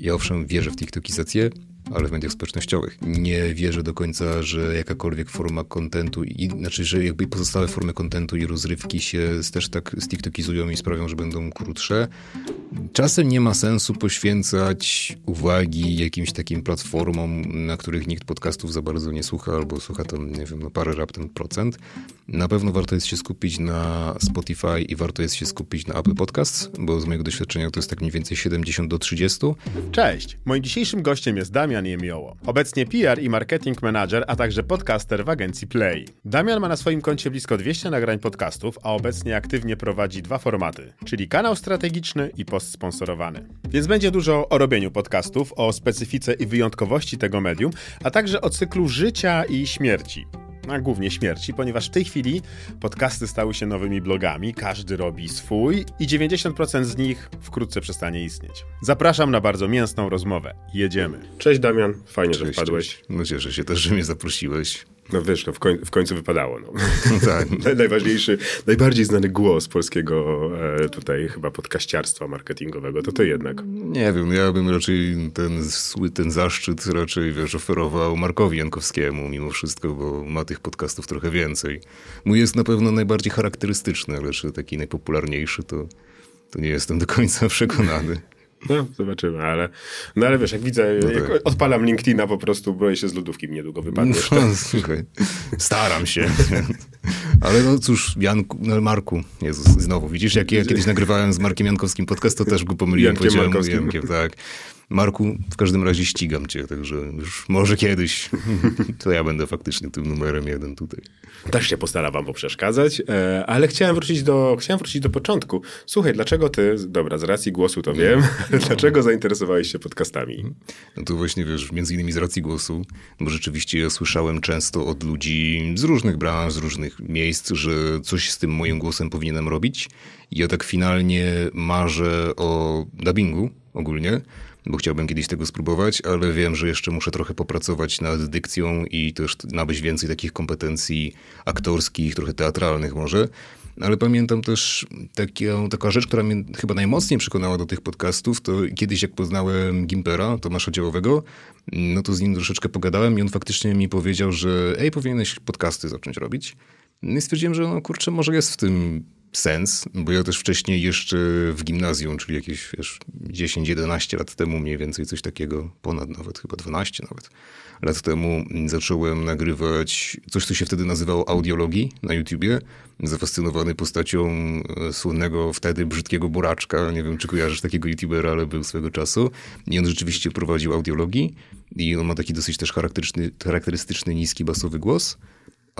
Ja owszem wierzę w TikTokizację, ale w mediach społecznościowych. Nie wierzę do końca, że jakakolwiek forma kontentu, i, znaczy, że jakby pozostałe formy kontentu i rozrywki się też tak stiktokizują i sprawią, że będą krótsze. Czasem nie ma sensu poświęcać uwagi jakimś takim platformom, na których nikt podcastów za bardzo nie słucha, albo słucha tam, nie wiem, no parę raptem procent. Na pewno warto jest się skupić na Spotify i warto jest się skupić na Apple Podcasts, bo z mojego doświadczenia to jest tak mniej więcej 70 do 30. Cześć, moim dzisiejszym gościem jest Damian Jemioło. Obecnie PR i marketing manager, a także podcaster w agencji Play. Damian ma na swoim koncie blisko 200 nagrań podcastów, a obecnie aktywnie prowadzi dwa formaty, czyli kanał strategiczny i post sponsorowany. Więc będzie dużo o robieniu podcastów, o specyfice i wyjątkowości tego medium, a także o cyklu życia i śmierci a głównie śmierci, ponieważ w tej chwili podcasty stały się nowymi blogami, każdy robi swój i 90% z nich wkrótce przestanie istnieć. Zapraszam na bardzo mięsną rozmowę. Jedziemy. Cześć Damian, fajnie, Cześć, że wpadłeś. Cześć. No cieszę się też, że mnie zaprosiłeś. No wiesz, no w, koń, w końcu wypadało. No. tak. Najważniejszy, najbardziej znany głos polskiego e, tutaj chyba podkaściarstwa marketingowego, to ty jednak. Nie wiem, ja bym raczej ten, ten zaszczyt raczej, wiesz, oferował Markowi Jankowskiemu mimo wszystko, bo ma tych podcastów trochę więcej. Mój jest na pewno najbardziej charakterystyczny, ale czy taki najpopularniejszy, to, to nie jestem do końca przekonany. No, zobaczymy, ale, no ale wiesz, jak widzę, no jak tak. odpalam LinkedIna po prostu, boję się z lodówki niedługo wypadniesz. No, staram się. Ale no cóż, Janku, no Marku, Jezus, znowu, widzisz, jak ja kiedyś nagrywałem z Markiem Jankowskim podcast, to też go pomyliłem, Jankiem powiedziałem Jankiem, tak. Marku, w każdym razie ścigam cię, także już może kiedyś to ja będę faktycznie tym numerem jeden tutaj. Też się postaram wam poprzeszkadzać, e, ale chciałem wrócić do, chciałem wrócić do początku. Słuchaj, dlaczego ty, dobra, z racji głosu to wiem, dlaczego zainteresowałeś się podcastami? No to właśnie wiesz, między innymi z racji głosu, bo rzeczywiście ja słyszałem często od ludzi z różnych branż, z różnych miejsc, że coś z tym moim głosem powinienem robić. I ja tak finalnie marzę o dubbingu ogólnie, bo chciałbym kiedyś tego spróbować, ale wiem, że jeszcze muszę trochę popracować nad dykcją i też nabyć więcej takich kompetencji aktorskich, trochę teatralnych może. Ale pamiętam też taką, taka rzecz, która mnie chyba najmocniej przekonała do tych podcastów, to kiedyś jak poznałem Gimpera, Tomasza Działowego, no to z nim troszeczkę pogadałem i on faktycznie mi powiedział, że ej, powinieneś podcasty zacząć robić. No I stwierdziłem, że no kurczę, może jest w tym sens, bo ja też wcześniej jeszcze w gimnazjum, czyli jakieś wiesz, 10-11 lat temu mniej więcej coś takiego, ponad nawet, chyba 12 nawet lat temu zacząłem nagrywać coś, co się wtedy nazywało audiologii na YouTubie. Zafascynowany postacią e, słynnego wtedy brzydkiego buraczka. Nie wiem, czy kojarzysz takiego YouTubera, ale był swego czasu. I on rzeczywiście prowadził audiologii i on ma taki dosyć też charakterystyczny, charakterystyczny niski basowy głos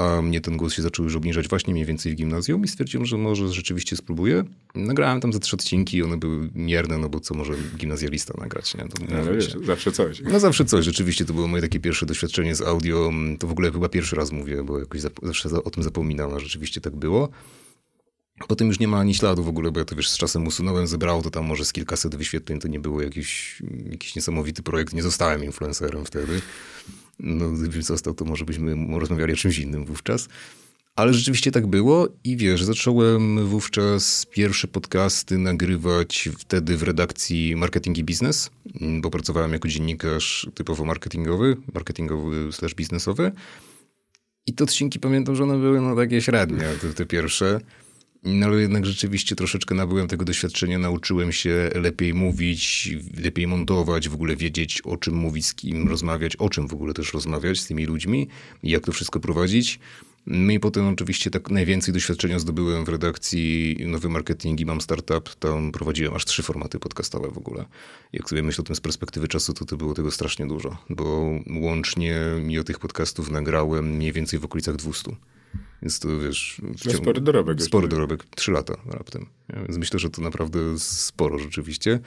a mnie ten głos się zaczął już obniżać właśnie mniej więcej w gimnazjum i stwierdziłem, że może rzeczywiście spróbuję. Nagrałem tam ze trzy odcinki, one były mierne, no bo co może gimnazjalista nagrać, nie? To no, wiesz, zawsze coś. No zawsze coś, rzeczywiście to było moje takie pierwsze doświadczenie z audio. To w ogóle chyba pierwszy raz mówię, bo jakoś zawsze o tym zapominam, a rzeczywiście tak było. Potem już nie ma ani śladu w ogóle, bo ja to wiesz, z czasem usunąłem, zebrało to tam może z kilkaset wyświetleń, to nie było jakiś, jakiś niesamowity projekt, nie zostałem influencerem wtedy. No, gdybyś został, to może byśmy rozmawiali o czymś innym wówczas. Ale rzeczywiście tak było i wiesz, zacząłem wówczas pierwsze podcasty nagrywać wtedy w redakcji Marketing i Biznes, bo pracowałem jako dziennikarz typowo marketingowy, marketingowy slash biznesowy. I te odcinki pamiętam, że one były no takie średnie, te, te pierwsze. No ale jednak rzeczywiście troszeczkę nabyłem tego doświadczenia, nauczyłem się lepiej mówić, lepiej montować, w ogóle wiedzieć o czym mówić, z kim rozmawiać, o czym w ogóle też rozmawiać z tymi ludźmi i jak to wszystko prowadzić. No i potem oczywiście tak najwięcej doświadczenia zdobyłem w redakcji Nowy Marketing i Mam Startup. Tam prowadziłem aż trzy formaty podcastowe w ogóle. Jak sobie myślę o tym z perspektywy czasu, to to było tego strasznie dużo, bo łącznie mi tych podcastów nagrałem mniej więcej w okolicach 200. Więc to wiesz... No spory dorobek. Spory dorobek, trzy lata raptem. Więc myślę, że to naprawdę sporo rzeczywiście.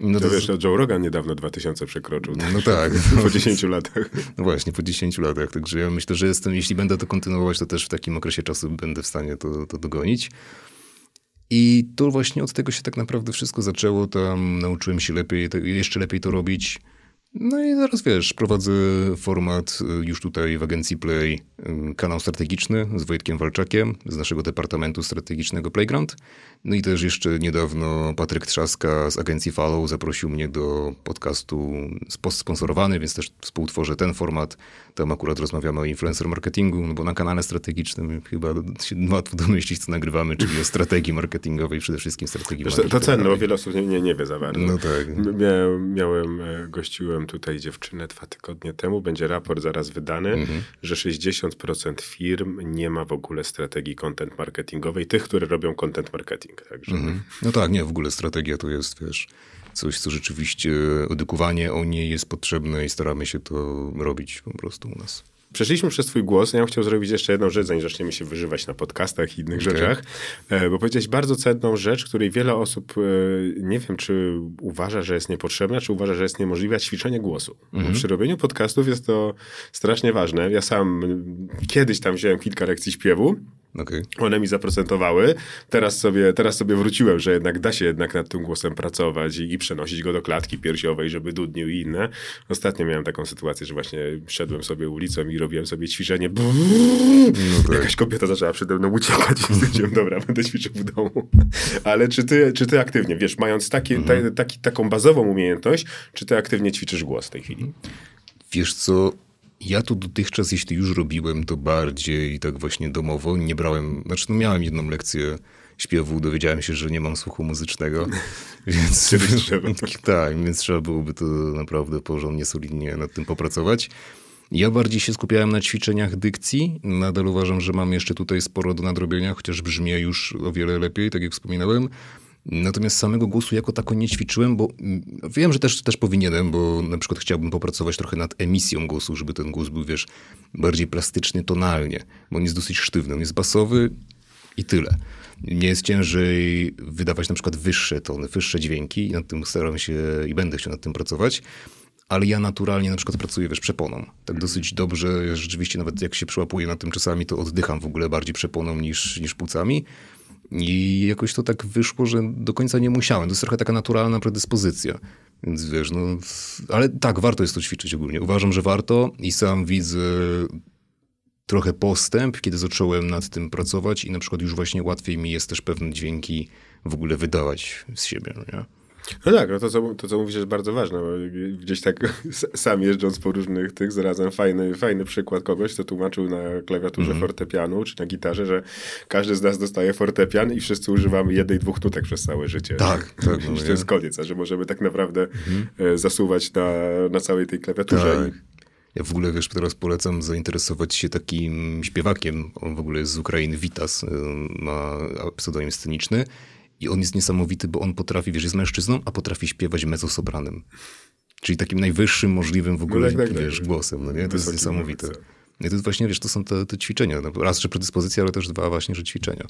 No to, to wiesz, Joe Rogan niedawno 2000 przekroczył. No tak. po 10 latach. No właśnie, po 10 latach. Także ja myślę, że jestem, jeśli będę to kontynuować, to też w takim okresie czasu będę w stanie to, to dogonić. I to właśnie od tego się tak naprawdę wszystko zaczęło. Tam nauczyłem się lepiej, jeszcze lepiej to robić. No i teraz wiesz, prowadzę format y, już tutaj w agencji Play, y, kanał strategiczny z Wojtkiem Walczakiem z naszego Departamentu Strategicznego Playground. No i też jeszcze niedawno Patryk Trzaska z agencji Follow zaprosił mnie do podcastu sponsorowany, więc też współtworzę ten format. Tam akurat rozmawiamy o influencer marketingu, no bo na kanale strategicznym chyba się łatwo domyślić, co nagrywamy, czyli o strategii marketingowej, przede wszystkim strategii Wiesz, To, to cenne, bo wiele osób nie, nie, wie za bardzo. No tak. Miałem, miałem, gościłem tutaj dziewczynę dwa tygodnie temu, będzie raport zaraz wydany, mhm. że 60% firm nie ma w ogóle strategii content marketingowej, tych, które robią content marketing. Także... Mhm. No tak, nie, w ogóle strategia to jest, wiesz, coś, co rzeczywiście edukowanie o niej jest potrzebne i staramy się to robić po prostu u nas. Przeszliśmy przez twój głos. Ja bym chciał zrobić jeszcze jedną rzecz, zanim zaczniemy się wyżywać na podcastach i innych okay. rzeczach, e, bo powiedziałeś bardzo cenną rzecz, której wiele osób, e, nie wiem, czy uważa, że jest niepotrzebna, czy uważa, że jest niemożliwe, ćwiczenie głosu. Mm -hmm. Przy robieniu podcastów jest to strasznie ważne. Ja sam kiedyś tam wziąłem kilka lekcji śpiewu, Okay. One mi zaprocentowały. Teraz sobie, teraz sobie wróciłem, że jednak da się jednak nad tym głosem pracować i, i przenosić go do klatki piersiowej, żeby dudnił i inne. Ostatnio miałem taką sytuację, że właśnie szedłem sobie ulicą i robiłem sobie ćwiczenie. No tak. Jakaś kobieta zaczęła przede mną uciekać i stwierdziłem, dobra, będę ćwiczył w domu. Ale czy ty, czy ty aktywnie, wiesz, mając taki, mhm. ta, taki, taką bazową umiejętność, czy ty aktywnie ćwiczysz głos w tej chwili? Wiesz co, ja to dotychczas, jeśli już robiłem, to bardziej tak właśnie domowo. Nie brałem, znaczy no miałem jedną lekcję śpiewu, dowiedziałem się, że nie mam słuchu muzycznego, więc, tak, więc trzeba byłoby to naprawdę porządnie, solidnie nad tym popracować. Ja bardziej się skupiałem na ćwiczeniach dykcji. Nadal uważam, że mam jeszcze tutaj sporo do nadrobienia, chociaż brzmię już o wiele lepiej, tak jak wspominałem. Natomiast samego głosu jako tako nie ćwiczyłem, bo mm, wiem, że też, też powinienem, bo na przykład chciałbym popracować trochę nad emisją głosu, żeby ten głos był, wiesz, bardziej plastyczny tonalnie, bo on jest dosyć sztywny, on jest basowy i tyle. Nie jest ciężej wydawać na przykład wyższe tony, wyższe dźwięki i nad tym staram się i będę chciał nad tym pracować, ale ja naturalnie na przykład pracuję, wiesz, przeponą. Tak dosyć dobrze, rzeczywiście nawet jak się przyłapuję nad tym czasami, to oddycham w ogóle bardziej przeponą niż, niż płucami. I jakoś to tak wyszło, że do końca nie musiałem. To jest trochę taka naturalna predyspozycja. Więc wiesz, no, ale tak, warto jest to ćwiczyć ogólnie. Uważam, że warto i sam widzę trochę postęp, kiedy zacząłem nad tym pracować i na przykład już właśnie łatwiej mi jest też pewne dźwięki w ogóle wydawać z siebie. No nie? No tak, no to, co, to co mówisz jest bardzo ważne. gdzieś tak sam jeżdżąc po różnych tych, zarazem fajny, fajny przykład kogoś, kto tłumaczył na klawiaturze mm -hmm. fortepianu czy na gitarze, że każdy z nas dostaje fortepian i wszyscy używamy jednej, dwóch nutek przez całe życie. Tak, tak. No, to jest koniec, a że możemy tak naprawdę mm -hmm. zasuwać na, na całej tej klawiaturze. Tak. Ja w ogóle, wiesz, teraz polecam zainteresować się takim śpiewakiem. On w ogóle jest z Ukrainy, Witas, y, ma pseudonim sceniczny i on jest niesamowity, bo on potrafi, wiesz, jest mężczyzną, a potrafi śpiewać mezzosopranem. Czyli takim najwyższym możliwym w ogóle, no tak, tak, wiesz, tak. głosem, no nie? To jest niesamowite. No I to jest właśnie, wiesz, to są te, te ćwiczenia. No, raz, że predyspozycja, ale też dwa właśnie, że ćwiczenia.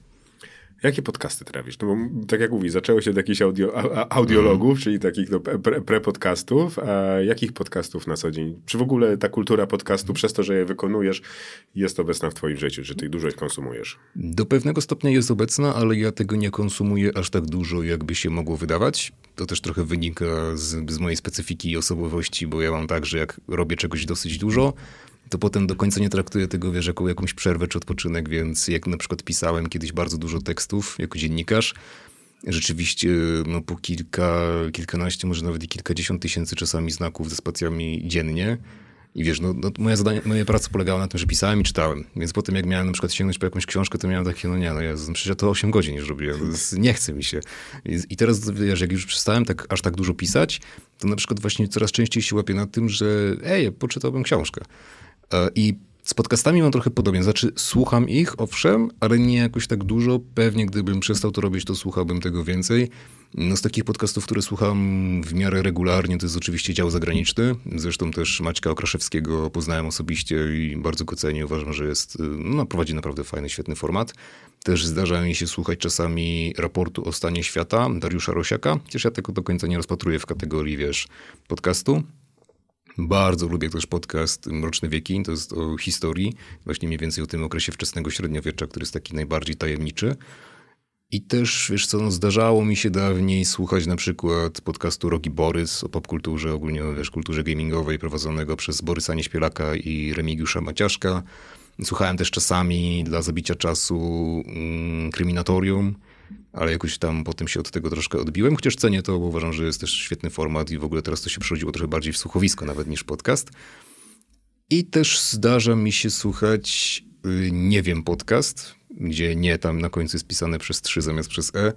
Jakie podcasty trawisz? No bo tak jak mówisz, zaczęło się od jakichś audio, audiologów, mm. czyli takich no, pre-podcastów. a jakich podcastów na co dzień? Czy w ogóle ta kultura podcastu, przez to, że je wykonujesz, jest obecna w twoim życiu? Czy ty dużo ich konsumujesz? Do pewnego stopnia jest obecna, ale ja tego nie konsumuję aż tak dużo, jakby się mogło wydawać. To też trochę wynika z, z mojej specyfiki i osobowości, bo ja mam tak, że jak robię czegoś dosyć dużo, to potem do końca nie traktuję tego, wiesz, jako jakąś przerwę czy odpoczynek, więc jak na przykład pisałem kiedyś bardzo dużo tekstów jako dziennikarz, rzeczywiście no, po kilka, kilkanaście, może nawet i kilkadziesiąt tysięcy czasami znaków ze spacjami dziennie. I wiesz, no, no moja, zadanie, moja praca polegała na tym, że pisałem i czytałem. Więc potem jak miałem na przykład sięgnąć po jakąś książkę, to miałem takie, no nie, no ja przecież ja to 8 godzin już robiłem, nie chce mi się. I, I, teraz, wiesz, jak już przestałem tak, aż tak dużo pisać, to na przykład właśnie coraz częściej się łapię na tym, że ej, poczytałbym książkę. E, I z podcastami mam trochę podobnie. Znaczy, słucham ich, owszem, ale nie jakoś tak dużo. Pewnie gdybym przestał to robić, to słuchałbym tego więcej. No z takich podcastów, które słucham w miarę regularnie, to jest oczywiście dział zagraniczny. Zresztą też Maćka Okraszewskiego poznałem osobiście i bardzo go cenię. Uważam, że jest, no, prowadzi naprawdę fajny, świetny format. Też zdarza mi się słuchać czasami raportu o stanie świata Dariusza Rosiaka, chociaż ja tego do końca nie rozpatruję w kategorii, wiesz, podcastu. Bardzo lubię też podcast Mroczne Wieki, to jest o historii, właśnie mniej więcej o tym okresie wczesnego średniowiecza, który jest taki najbardziej tajemniczy. I też, wiesz co, no, zdarzało mi się dawniej słuchać na przykład podcastu Rogi Borys o popkulturze, ogólnie wiesz, kulturze gamingowej prowadzonego przez Borysa Nieśpielaka i Remigiusza Maciaszka. Słuchałem też czasami dla zabicia czasu mm, Kryminatorium, ale jakoś tam potem się od tego troszkę odbiłem, chociaż cenię to, bo uważam, że jest też świetny format i w ogóle teraz to się przerodziło trochę bardziej w słuchowisko nawet niż podcast. I też zdarza mi się słuchać y, Nie wiem podcast, gdzie nie tam na końcu jest pisane przez trzy zamiast przez e.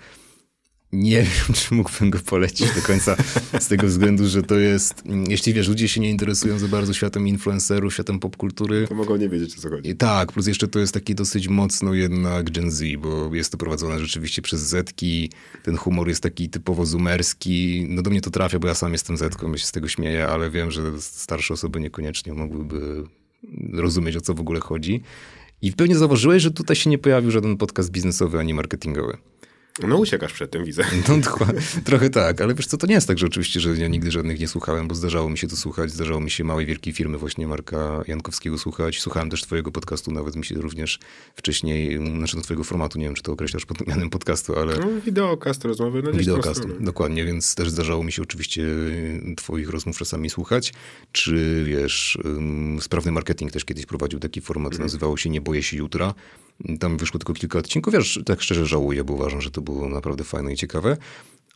Nie wiem, czy mógłbym go polecić do końca z tego względu, że to jest, jeśli wiesz, ludzie się nie interesują za bardzo światem influencerów, światem popkultury. To mogą nie wiedzieć, o co chodzi. Tak, plus jeszcze to jest taki dosyć mocno jednak Gen Z, bo jest to prowadzone rzeczywiście przez Zetki. Ten humor jest taki typowo zoomerski. No do mnie to trafia, bo ja sam jestem Zetką, ja się z tego śmieję, ale wiem, że starsze osoby niekoniecznie mogłyby rozumieć, o co w ogóle chodzi. I pewnie zauważyłeś, że tutaj się nie pojawił żaden podcast biznesowy ani marketingowy. No uciekasz przed tym, widzę. No trochę tak, ale wiesz co, to nie jest tak, że oczywiście, że ja nigdy żadnych nie słuchałem, bo zdarzało mi się to słuchać, zdarzało mi się małej, wielkiej firmy właśnie Marka Jankowskiego słuchać. Słuchałem też twojego podcastu, nawet mi się również wcześniej, znaczy do twojego formatu, nie wiem, czy to określasz pod mianem podcastu, ale... No, wideokast, rozmowy na Wideokast, dokładnie, więc też zdarzało mi się oczywiście twoich rozmów czasami słuchać, czy wiesz, sprawny marketing też kiedyś prowadził taki format, mm. nazywało się Nie boję się jutra. Tam wyszło tylko kilka odcinków. Wiesz, tak szczerze żałuję, bo uważam, że to było naprawdę fajne i ciekawe.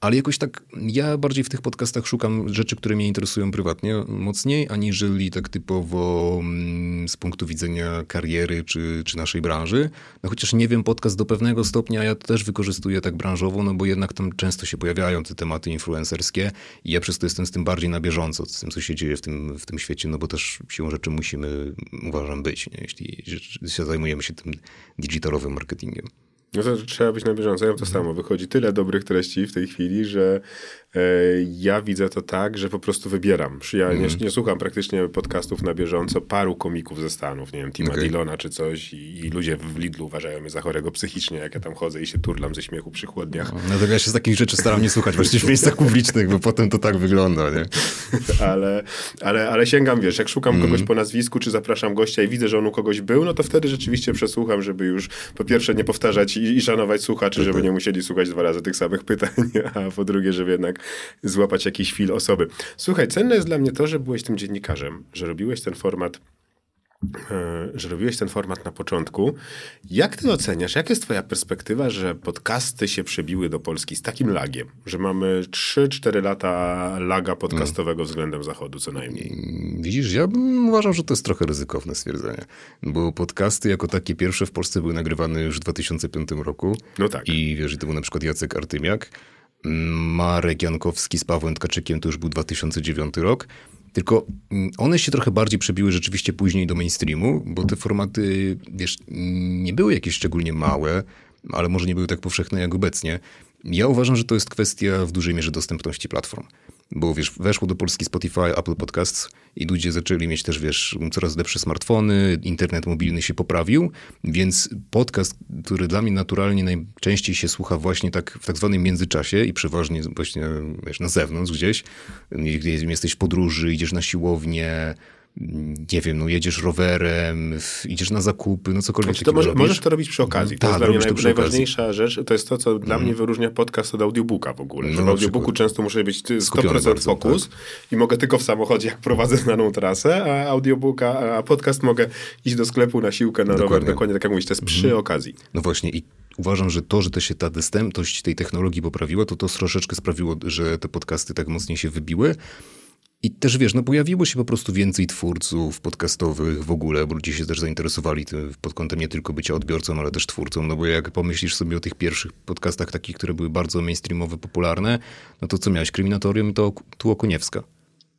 Ale jakoś tak ja bardziej w tych podcastach szukam rzeczy, które mnie interesują prywatnie mocniej, aniżeli tak typowo mm, z punktu widzenia kariery czy, czy naszej branży. No chociaż nie wiem, podcast do pewnego stopnia ja też wykorzystuję tak branżowo, no bo jednak tam często się pojawiają te tematy influencerskie i ja przez to jestem z tym bardziej na bieżąco, z tym, co się dzieje w tym, w tym świecie, no bo też siłą rzeczy musimy, uważam, być, nie? jeśli się zajmujemy się tym digitalowym marketingiem. No to trzeba być na bieżąco. Ja to samo. Wychodzi tyle dobrych treści w tej chwili, że ja widzę to tak, że po prostu wybieram. Ja mm. nie, mhm. nie, słucham praktycznie podcastów na bieżąco paru komików ze Stanów, nie wiem, Tima okay. Dillona czy coś i, i, ludzie w Lidlu uważają mnie za chorego psychicznie, jak ja tam chodzę i się turlam ze śmiechu przy chłodniach. No to ja się z takich rzeczy staram nie słuchać właśnie w miejscach publicznych, bo potem to tak wygląda, nie? ale, ale, ale sięgam, wiesz, jak szukam kogoś po nazwisku, czy zapraszam gościa i widzę, że on u kogoś był, no to wtedy rzeczywiście przesłucham, żeby już po pierwsze nie powtarzać i, i szanować słuchaczy, żeby nie musieli słuchać dwa razy tych samych pytań, a po drugie, żeby jednak złapać jakiś chwil osoby. Słuchaj, cenne jest dla mnie to, że byłeś tym dziennikarzem, że robiłeś ten format e, że robiłeś ten format na początku. Jak ty oceniasz, jaka jest twoja perspektywa, że podcasty się przebiły do Polski z takim lagiem, że mamy 3-4 lata laga podcastowego względem Zachodu co najmniej? Mm, widzisz, ja bym uważał, że to jest trochę ryzykowne stwierdzenie, bo podcasty jako takie pierwsze w Polsce były nagrywane już w 2005 roku. No tak. I wiesz, to był na przykład Jacek Artymiak, Marek Jankowski z Pawłem Tkaczykiem to już był 2009 rok. Tylko mm, one się trochę bardziej przebiły rzeczywiście później do mainstreamu, bo te formaty, wiesz, nie były jakieś szczególnie małe, ale może nie były tak powszechne jak obecnie. Ja uważam, że to jest kwestia w dużej mierze dostępności platform. Bo wiesz, weszło do Polski Spotify, Apple Podcasts i ludzie zaczęli mieć też, wiesz, coraz lepsze smartfony, internet mobilny się poprawił, więc podcast, który dla mnie naturalnie najczęściej się słucha właśnie tak w tak zwanym międzyczasie i przeważnie właśnie, wiesz, na zewnątrz gdzieś, gdzie jesteś w podróży, idziesz na siłownię, nie wiem, no jedziesz rowerem, idziesz na zakupy, no cokolwiek znaczy, to może, Możesz to robić przy okazji. To tak, jest dla mnie naj, najważniejsza okazji. rzecz. To jest to, co dla mm. mnie wyróżnia podcast od audiobooka w ogóle. No, w audiobooku często muszę być 100% bardzo, fokus tak. i mogę tylko w samochodzie, jak prowadzę znaną trasę, a audiobooka, a podcast mogę iść do sklepu na siłkę, na dokładnie. rower, dokładnie tak jak mówisz, to jest przy mm. okazji. No właśnie i uważam, że to, że to się ta dostępność tej technologii poprawiła, to to troszeczkę sprawiło, że te podcasty tak mocniej się wybiły. I też wiesz, no pojawiło się po prostu więcej twórców podcastowych w ogóle, bo ludzie się też zainteresowali tym pod kątem nie tylko bycia odbiorcą, ale też twórcą. No bo jak pomyślisz sobie o tych pierwszych podcastach takich, które były bardzo mainstreamowe, popularne, no to co miałeś? Kryminatorium to tu Okoniewska.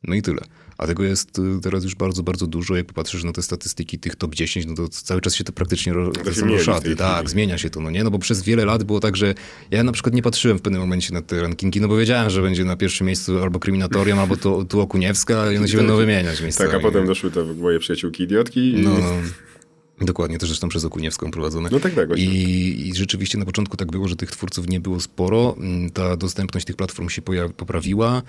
No i tyle. A tego jest y, teraz już bardzo, bardzo dużo. Jak popatrzysz na te statystyki tych top 10, no to cały czas się to praktycznie roszady. Tak, zmienia się to, no nie? No bo przez wiele lat było tak, że ja na przykład nie patrzyłem w pewnym momencie na te rankingi, no bo wiedziałem, że będzie na pierwszym miejscu albo Kryminatorium, albo tu, tu Okuniewska i one się będą wymieniać miejscami. Tak, a potem doszły te moje przyjaciółki idiotki. I... No, no. Dokładnie, też zresztą przez Okuniewską prowadzone. No tak, tak. I, I, rzeczywiście na początku tak było, że tych twórców nie było sporo. Ta dostępność tych platform się poprawiła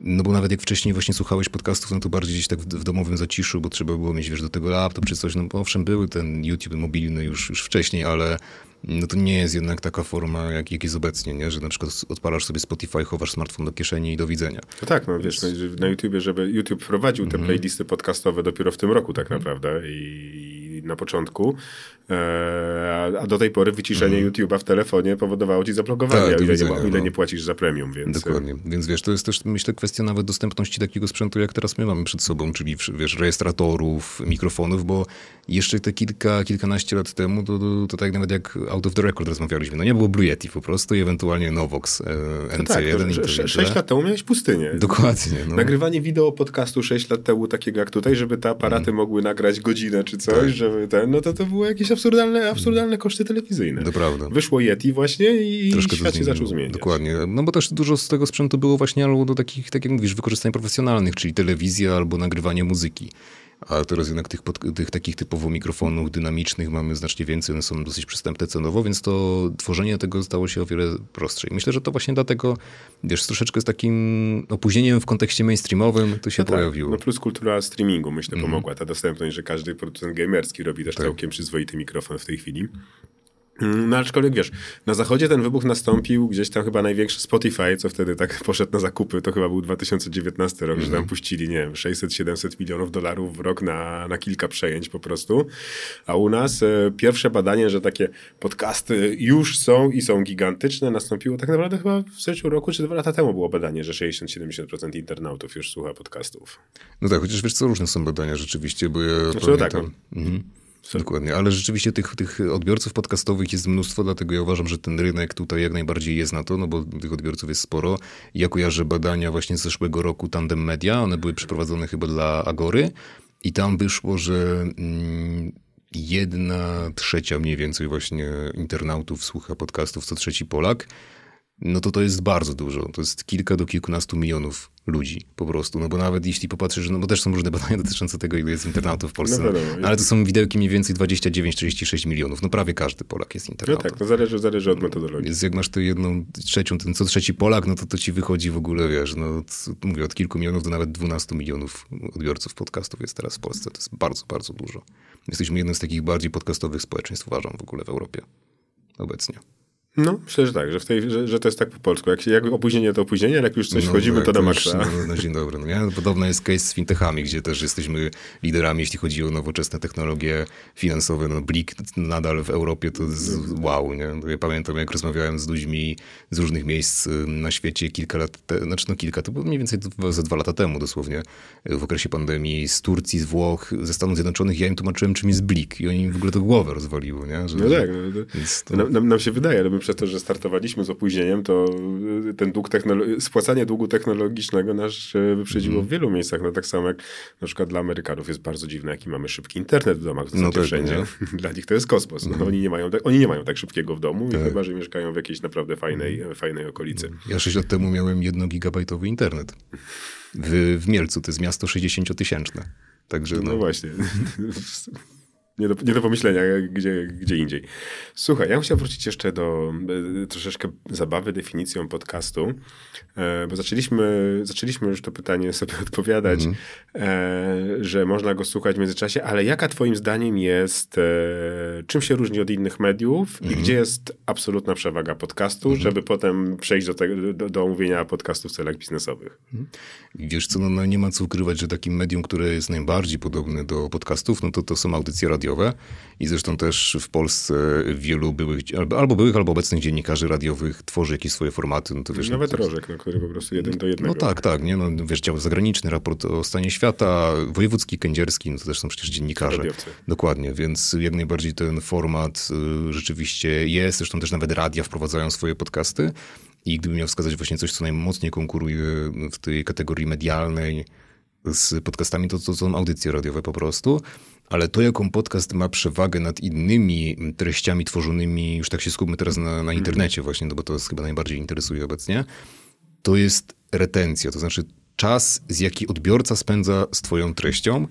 No bo nawet jak wcześniej właśnie słuchałeś podcastów, no to bardziej gdzieś tak w, w domowym zaciszu, bo trzeba było mieć, wiesz, do tego laptop czy coś. No owszem, były ten YouTube mobilny już, już wcześniej, ale no to nie jest jednak taka forma, jak, jak jest obecnie, nie? że na przykład odpalasz sobie Spotify, chowasz smartfon do kieszeni i do widzenia. No tak, no wiesz, na YouTubie, żeby YouTube prowadził te mm -hmm. playlisty podcastowe dopiero w tym roku tak naprawdę i na początku, e, a do tej pory wyciszenie mm. YouTube'a w telefonie powodowało ci zablokowanie, tak, ile, widzenia, nie, ile no. nie płacisz za premium. Więc... Dokładnie, więc wiesz, to jest też myślę kwestia nawet dostępności takiego sprzętu, jak teraz my mamy przed sobą, czyli wiesz, rejestratorów, mikrofonów, bo jeszcze te kilka, kilkanaście lat temu to, to, to tak nawet jak out of the record rozmawialiśmy, no nie było Blue Yeti po prostu i ewentualnie Novox e, NC1. No tak, to, 6 lat temu miałeś pustynię. Dokładnie. No. Nagrywanie wideo podcastu 6 lat temu takiego jak tutaj, żeby te aparaty mm. mogły nagrać godzinę czy coś, tak. żeby ten, no to to były jakieś absurdalne, absurdalne koszty telewizyjne. To prawda. Wyszło Yeti właśnie i Troszkę świat się zaczął zmieniać. Dokładnie. No bo też dużo z tego sprzętu było właśnie albo do takich, tak jak mówisz, wykorzystań profesjonalnych, czyli telewizja albo nagrywanie muzyki. A teraz jednak tych, pod, tych takich typowo mikrofonów dynamicznych mamy znacznie więcej, one są dosyć przystępne cenowo, więc to tworzenie tego stało się o wiele prostsze. I myślę, że to właśnie dlatego, wiesz, troszeczkę z takim opóźnieniem w kontekście mainstreamowym to się no tak, pojawiło. No plus kultura streamingu, myślę, mm. pomogła. Ta dostępność, że każdy producent gamerski robi też tak. całkiem przyzwoity mikrofon w tej chwili. No aczkolwiek wiesz, na zachodzie ten wybuch nastąpił gdzieś tam chyba największy Spotify, co wtedy tak poszedł na zakupy, to chyba był 2019 rok, mm -hmm. że tam mhm. puścili, nie wiem, 600-700 milionów dolarów w rok na, na kilka przejęć po prostu. A u nas e, pierwsze badanie, że takie podcasty już są i są gigantyczne, nastąpiło tak naprawdę chyba w zeszłym roku czy dwa lata temu było badanie, że 60-70% internautów już słucha podcastów. No tak, chociaż wiesz co, różne są badania rzeczywiście, bo ja znaczy, no tak, pamiętam... Tak, no. mhm. Dokładnie, ale rzeczywiście tych, tych odbiorców podcastowych jest mnóstwo, dlatego ja uważam, że ten rynek tutaj jak najbardziej jest na to, no bo tych odbiorców jest sporo. Ja kojarzę badania właśnie z zeszłego roku Tandem Media, one były przeprowadzone chyba dla Agory i tam wyszło, że mm, jedna trzecia mniej więcej właśnie internautów słucha podcastów, co trzeci Polak no to to jest bardzo dużo. To jest kilka do kilkunastu milionów ludzi po prostu. No bo nawet jeśli popatrzysz, no bo też są różne badania dotyczące tego, ile jest internautów w Polsce. No, no, ale to są widełki mniej więcej 29-36 milionów. No prawie każdy Polak jest internautą. No tak, to zależy, zależy od metodologii. Więc jak masz tu jedną trzecią, ten co trzeci Polak, no to to ci wychodzi w ogóle, wiesz, no mówię, od kilku milionów do nawet 12 milionów odbiorców podcastów jest teraz w Polsce. To jest bardzo, bardzo dużo. Jesteśmy jednym z takich bardziej podcastowych społeczeństw, uważam, w ogóle w Europie obecnie. No, myślę, że tak, że, w tej, że, że to jest tak po polsku. Jak, się, jak opóźnienie to opóźnienie, ale jak już coś no, wchodzimy, tak, to na maksa. No, no, dzień dobry. No, nie? Podobno jest case z fintechami, gdzie też jesteśmy liderami, jeśli chodzi o nowoczesne technologie finansowe. No, Blik nadal w Europie to wow. Nie? No, ja pamiętam, jak rozmawiałem z ludźmi z różnych miejsc y, na świecie kilka lat, te, znaczy no kilka, to było mniej więcej ze dwa lata temu dosłownie, w okresie pandemii, z Turcji, z Włoch, ze Stanów Zjednoczonych, ja im tłumaczyłem, czym jest Blik i oni im w ogóle to głowę rozwaliło. Nie? Że, no tak, no, to... nam, nam, nam się wydaje, ale my przez to, że startowaliśmy z opóźnieniem, to y, ten dług technolo- spłacanie długu technologicznego nasz y, wyprzedziło mm. w wielu miejscach. No tak samo jak na przykład dla Amerykanów jest bardzo dziwne, jaki mamy szybki internet w domach w no tak, wszędzie. Dla nich to jest kosmos. No, mm. oni, nie mają, oni nie mają tak szybkiego w domu, tak. chyba że mieszkają w jakiejś naprawdę fajnej, mm. fajnej okolicy. Ja 6 lat temu miałem jednogigabajtowy internet. W, w Mielcu, to jest miasto 60-tysięczne. Także no, no właśnie. nie do, nie do pomyślenia gdzie, gdzie indziej. Słuchaj, ja bym chciał wrócić jeszcze do e, troszeczkę zabawy definicją podcastu, e, bo zaczęliśmy, zaczęliśmy już to pytanie sobie odpowiadać, mm. że można go słuchać w międzyczasie, ale jaka twoim zdaniem jest, czym się różni od innych mediów mm. i mhm. gdzie jest absolutna przewaga podcastu, mm. żeby potem przejść do, tego, do, do omówienia podcastu w celach biznesowych? Mm. Wiesz co, no, no, nie ma co ukrywać, że takim medium, które jest najbardziej podobne do podcastów, no to to są audycje radiowe radiowe i zresztą też w Polsce wielu byłych, albo, byłych, albo obecnych dziennikarzy radiowych tworzy jakieś swoje formaty. No to wiesz, Nawet no, Rożek, no, który po prostu jeden do jednego. No tak, tak, nie? No, wiesz, dział zagraniczny, raport o stanie świata, wojewódzki, kędzierski, no to też są przecież dziennikarze. Radiowcy. Dokładnie, więc jak najbardziej ten format y, rzeczywiście jest, zresztą też nawet radia wprowadzają swoje podcasty i gdybym miał wskazać właśnie coś, co najmocniej konkuruje w tej kategorii medialnej, z podcastami, to, to są audycje radiowe po prostu, ale to, jaką podcast ma przewagę nad innymi treściami tworzonymi, już tak się skupmy teraz na, na mhm. internecie właśnie, no bo to jest chyba najbardziej interesuje obecnie, to jest retencja, to znaczy czas, z jaki odbiorca spędza z twoją treścią,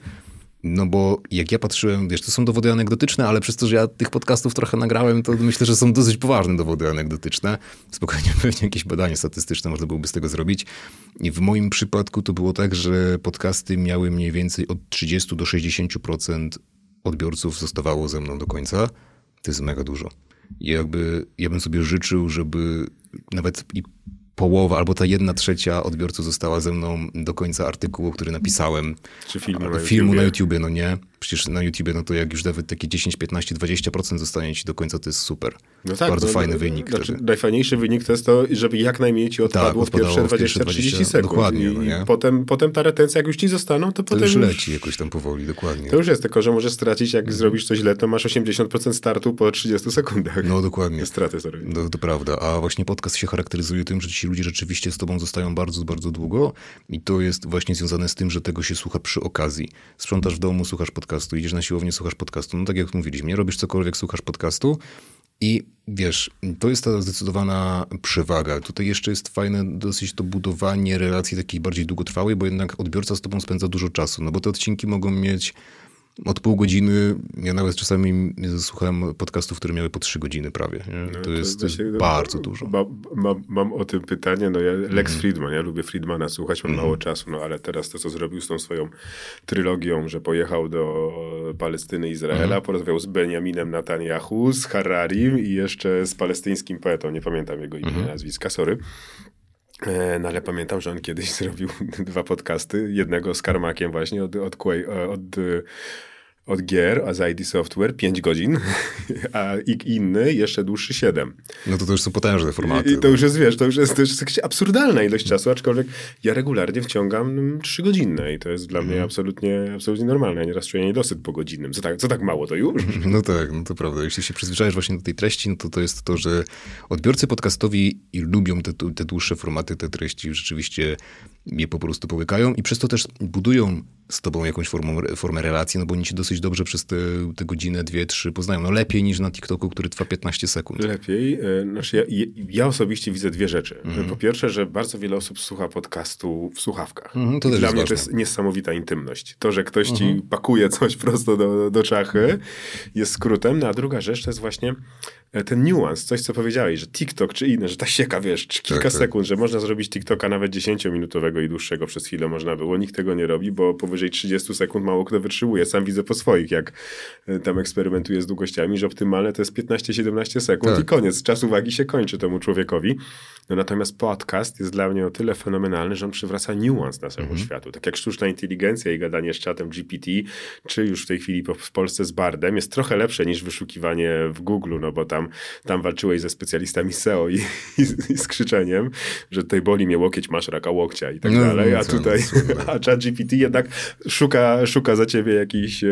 No bo jak ja patrzyłem, wiesz, to są dowody anegdotyczne, ale przez to, że ja tych podcastów trochę nagrałem, to myślę, że są dosyć poważne dowody anegdotyczne. Spokojnie pewnie jakieś badanie statystyczne można byłoby z tego zrobić. I w moim przypadku to było tak, że podcasty miały mniej więcej od 30 do 60% odbiorców zostawało ze mną do końca. To jest mega dużo. I jakby ja bym sobie życzył, żeby nawet i połowa albo ta jedna trzecia odbiorców została ze mną do końca artykułu, który napisałem. Czy filmu na filmu YouTubie. na YouTubie, no nie. Przecież na YouTubie, no to jak już nawet takie 10, 15, 20% zostanie ci do końca, to jest super. No tak, Bardzo no, fajny no, wynik Znaczy, wtedy. najfajniejszy wynik to jest to, żeby jak najmniej ci odpadło pierwsze w pierwsze 20-30 20, sekund. dokładnie, I, no potem, potem ta retencja, jak już ci zostaną, to, To potem już leci jakoś tam powoli, dokładnie. To już jest, tylko że możesz stracić, jak zrobisz to źle, to masz 80% startu po 30 sekundach. No dokładnie. Straty, sorry. No, to prawda, a właśnie podcast się charakteryzuje tym, że ci ludzie rzeczywiście z tobą zostają bardzo, bardzo długo i to jest właśnie związane z tym, że tego się słucha przy okazji. Sprzątasz w domu, słuchasz podcastu, idziesz na siłownię, słuchasz podcastu. No tak jak mówiliśmy, robisz cokolwiek, słuchasz podcastu i wiesz, to jest ta zdecydowana przewaga. Tutaj jeszcze jest fajne dosyć to budowanie relacji takiej bardziej długotrwałej, bo jednak odbiorca z tobą spędza dużo czasu, no bo te odcinki mogą mieć od pół godziny, ja nawet czasami słuchałem podcastów, które miały po trzy godziny prawie. Nie? To, jest właśnie- bardzo dużo. Ma, mam, mam o tym pytanie, no ja, Lex Mhm. Friedman, ja lubię Friedmana słuchać, mam mało czasu, no ale teraz to, co zrobił z tą swoją trylogią, że pojechał do Palestyny, Izraela, Mhm. porozmawiał z Benjaminem Netanyahu, z Hararim i jeszcze z palestyńskim poetą, nie pamiętam jego imienia, Mhm. nazwiska, sorry. E, No ale pamiętam, że on kiedyś zrobił dwa podcasty. Jednego z Karmakiem właśnie od, od, e, od, e, od gier, a z ID Software 5 godzin, a inny jeszcze dłuższy 7. No to to już są potężne formaty. I, to już jest, wiesz, to już jest, to już jest jakaś absurdalna ilość czasu, aczkolwiek ja regularnie wciągam 3 godzinne i to jest dla mnie absolutnie, absolutnie normalne. Ja nieraz czuję niedosyt po godzinnym. Co tak, co tak mało, to już? No tak, no to prawda. Jeśli się przyzwyczajasz właśnie do tej treści, no to to jest to, że odbiorcy podcastowi i lubią te, te dłuższe formaty, te treści, rzeczywiście je po prostu połykają i przez to też budują z tobą jakąś formą, formę relacji, no bo oni cię dosyć dobrze przez te, te godzinę, dwie, trzy poznają. No lepiej niż na TikToku, który trwa 15 sekund. Lepiej. e, Znaczy ja, ja- osobiście widzę dwie rzeczy. Po pierwsze, że bardzo wiele osób słucha podcastu w słuchawkach. Mhm, to też Dla mnie to ważne. jest niesamowita intymność. To, że ktoś ci pakuje coś prosto do, do czachy, jest skrótem. No, a druga rzecz to jest właśnie e, ten niuans, coś co powiedziałeś, że TikTok czy inne, że ta sieka, wiesz, czy kilka Tak, tak. sekund, że można zrobić TikToka nawet 10-minutowego i dłuższego przez chwilę można było. Nikt tego nie robi, bo powyżej 30 sekund mało kto wytrzymuje. Sam widzę po swoich, jak e, tam eksperymentuję z długościami, że optymalne to jest 15-17 sekund Tak. i koniec. Czas uwagi się kończy temu człowiekowi. No natomiast podcast jest dla mnie o tyle fenomenalny, że on przywraca niuans naszemu Mhm. światu. Tak jak sztuczna inteligencja i gadanie z czatem GPT, czy już w tej chwili w Polsce z Bardem, jest trochę lepsze niż wyszukiwanie w Google, no bo tam, tam walczyłeś ze specjalistami SEO i, i, z- i że tutaj boli mnie łokieć, masz raka łokcia i tak No, dalej, no, a co, tutaj, no, a chat GPT jednak szuka, szuka za ciebie jakichś...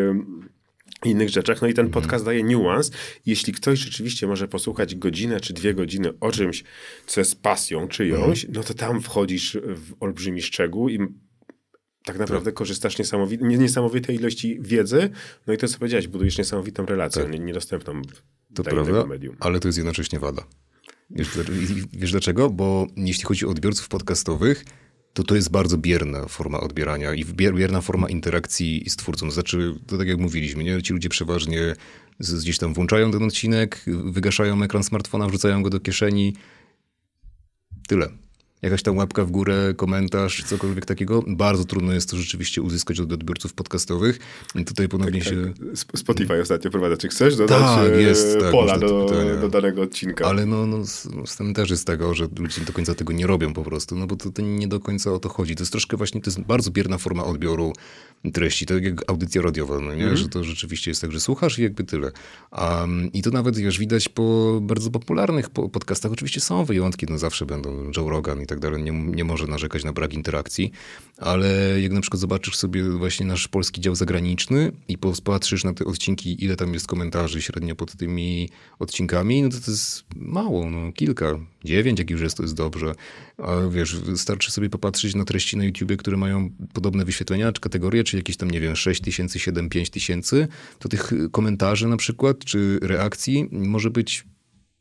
innych rzeczach. No i ten podcast daje niuans. Jeśli ktoś rzeczywiście może posłuchać godzinę czy dwie godziny o czymś, co jest pasją czyjąś, no to tam wchodzisz w olbrzymi szczegół i tak naprawdę korzystasz niesamowi- nie- niesamowitej ilości wiedzy. No i to, co powiedziałeś, budujesz niesamowitą relację, nie- niedostępną To prawda, medium. ale to jest jednocześnie wada. Wiesz, wiesz dlaczego? Bo jeśli chodzi o odbiorców podcastowych, to to jest bardzo bierna forma odbierania i bier- bierna forma interakcji z twórcą. Znaczy, to tak jak mówiliśmy, nie? ci ludzie przeważnie z- gdzieś tam włączają ten odcinek, wygaszają ekran smartfona, wrzucają go do kieszeni. Tyle. Jakaś tam łapka w górę, komentarz, cokolwiek takiego. Bardzo trudno jest to rzeczywiście uzyskać od odbiorców podcastowych. I tutaj ponownie się... Sp- Spotify ostatnio prowadza. Czy chcesz dodać Tak, e, jest, tak, pola do, do danego odcinka? Ale no, no z, z tym też jest tego, że ludzie do końca tego nie robią po prostu, no bo to, to nie do końca o to chodzi. To jest troszkę właśnie, to jest bardzo bierna forma odbioru treści, tak jak audycja radiowa, no nie? Że to rzeczywiście jest tak, że słuchasz i jakby tyle. Um, I to nawet, wiesz, widać po bardzo popularnych po, podcastach. Oczywiście są wyjątki, no zawsze będą Joe Rogan i tak dalej, nie, nie może narzekać na brak interakcji, ale jak na przykład zobaczysz sobie właśnie nasz polski dział zagraniczny i popatrzysz na te odcinki, ile tam jest komentarzy średnio pod tymi odcinkami, no to to jest mało, no kilka, dziewięć, jak już jest, to jest dobrze. A wiesz, wystarczy sobie popatrzeć na treści na YouTubie, które mają podobne wyświetlenia, czy kategorie, czy jakieś tam, nie wiem, 6 tysięcy, 7, 5 tysięcy, to tych komentarzy na przykład, czy reakcji może być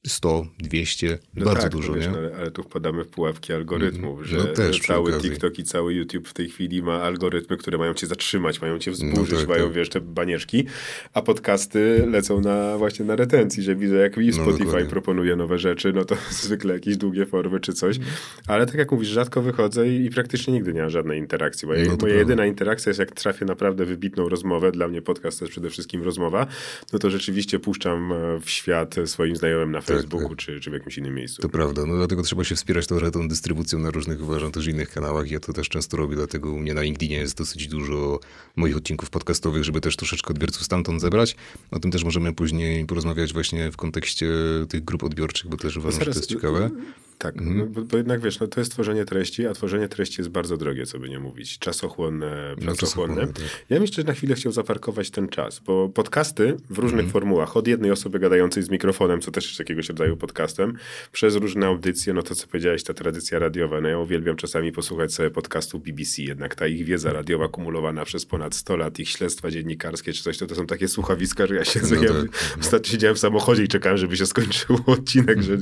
100, 200, no bardzo tak, dużo, wiesz, nie? No, ale, ale tu wpadamy w pułapki algorytmów, Mm, że no też cały okazji. TikTok i cały YouTube w tej chwili ma algorytmy, które mają cię zatrzymać, mają cię wzburzyć, No tak, mają, tak. wiesz, te banieczki, a podcasty lecą na właśnie na retencji, że widzę, jak mi Spotify No proponuje nowe rzeczy, no to zwykle jakieś długie formy czy coś, Mm. ale tak jak mówisz, rzadko wychodzę i, i praktycznie nigdy nie mam żadnej interakcji. Moja, No moja prawda. jedyna interakcja jest, jak trafię naprawdę wybitną rozmowę, dla mnie podcast to jest przede wszystkim rozmowa, no to rzeczywiście puszczam e, w świat swoim znajomym na Facebooku tak. Czy, czy w jakimś innym miejscu. To prawda, no dlatego trzeba się wspierać trochę tą dystrybucją na różnych, uważam, też innych kanałach. Ja to też często robię, dlatego u mnie na LinkedInie jest dosyć dużo moich odcinków podcastowych, żeby też troszeczkę odbiorców stamtąd zebrać. O tym też możemy później porozmawiać właśnie w kontekście tych grup odbiorczych, bo też uważam, że to jest ciekawe. Tak, Mhm. no, bo, bo jednak wiesz, no to jest tworzenie treści, a tworzenie treści jest bardzo drogie, co by nie mówić. Czasochłonne, No, czasochłonne, tak. Ja bym jeszcze na chwilę chciał zaparkować ten czas, bo podcasty w różnych Mhm. formułach, od jednej osoby gadającej z mikrofonem, co też jest jakiegoś rodzaju podcastem, przez różne audycje, no to co powiedziałeś, ta tradycja radiowa, no ja uwielbiam czasami posłuchać sobie podcastu BBC, jednak ta ich wiedza radiowa kumulowana przez ponad 100 lat, ich śledztwa dziennikarskie czy coś, to, to są takie słuchawiska, że ja siedzę, No ja tak. ostatnio siedziałem w samochodzie i czekałem, żeby się skończył odcinek, że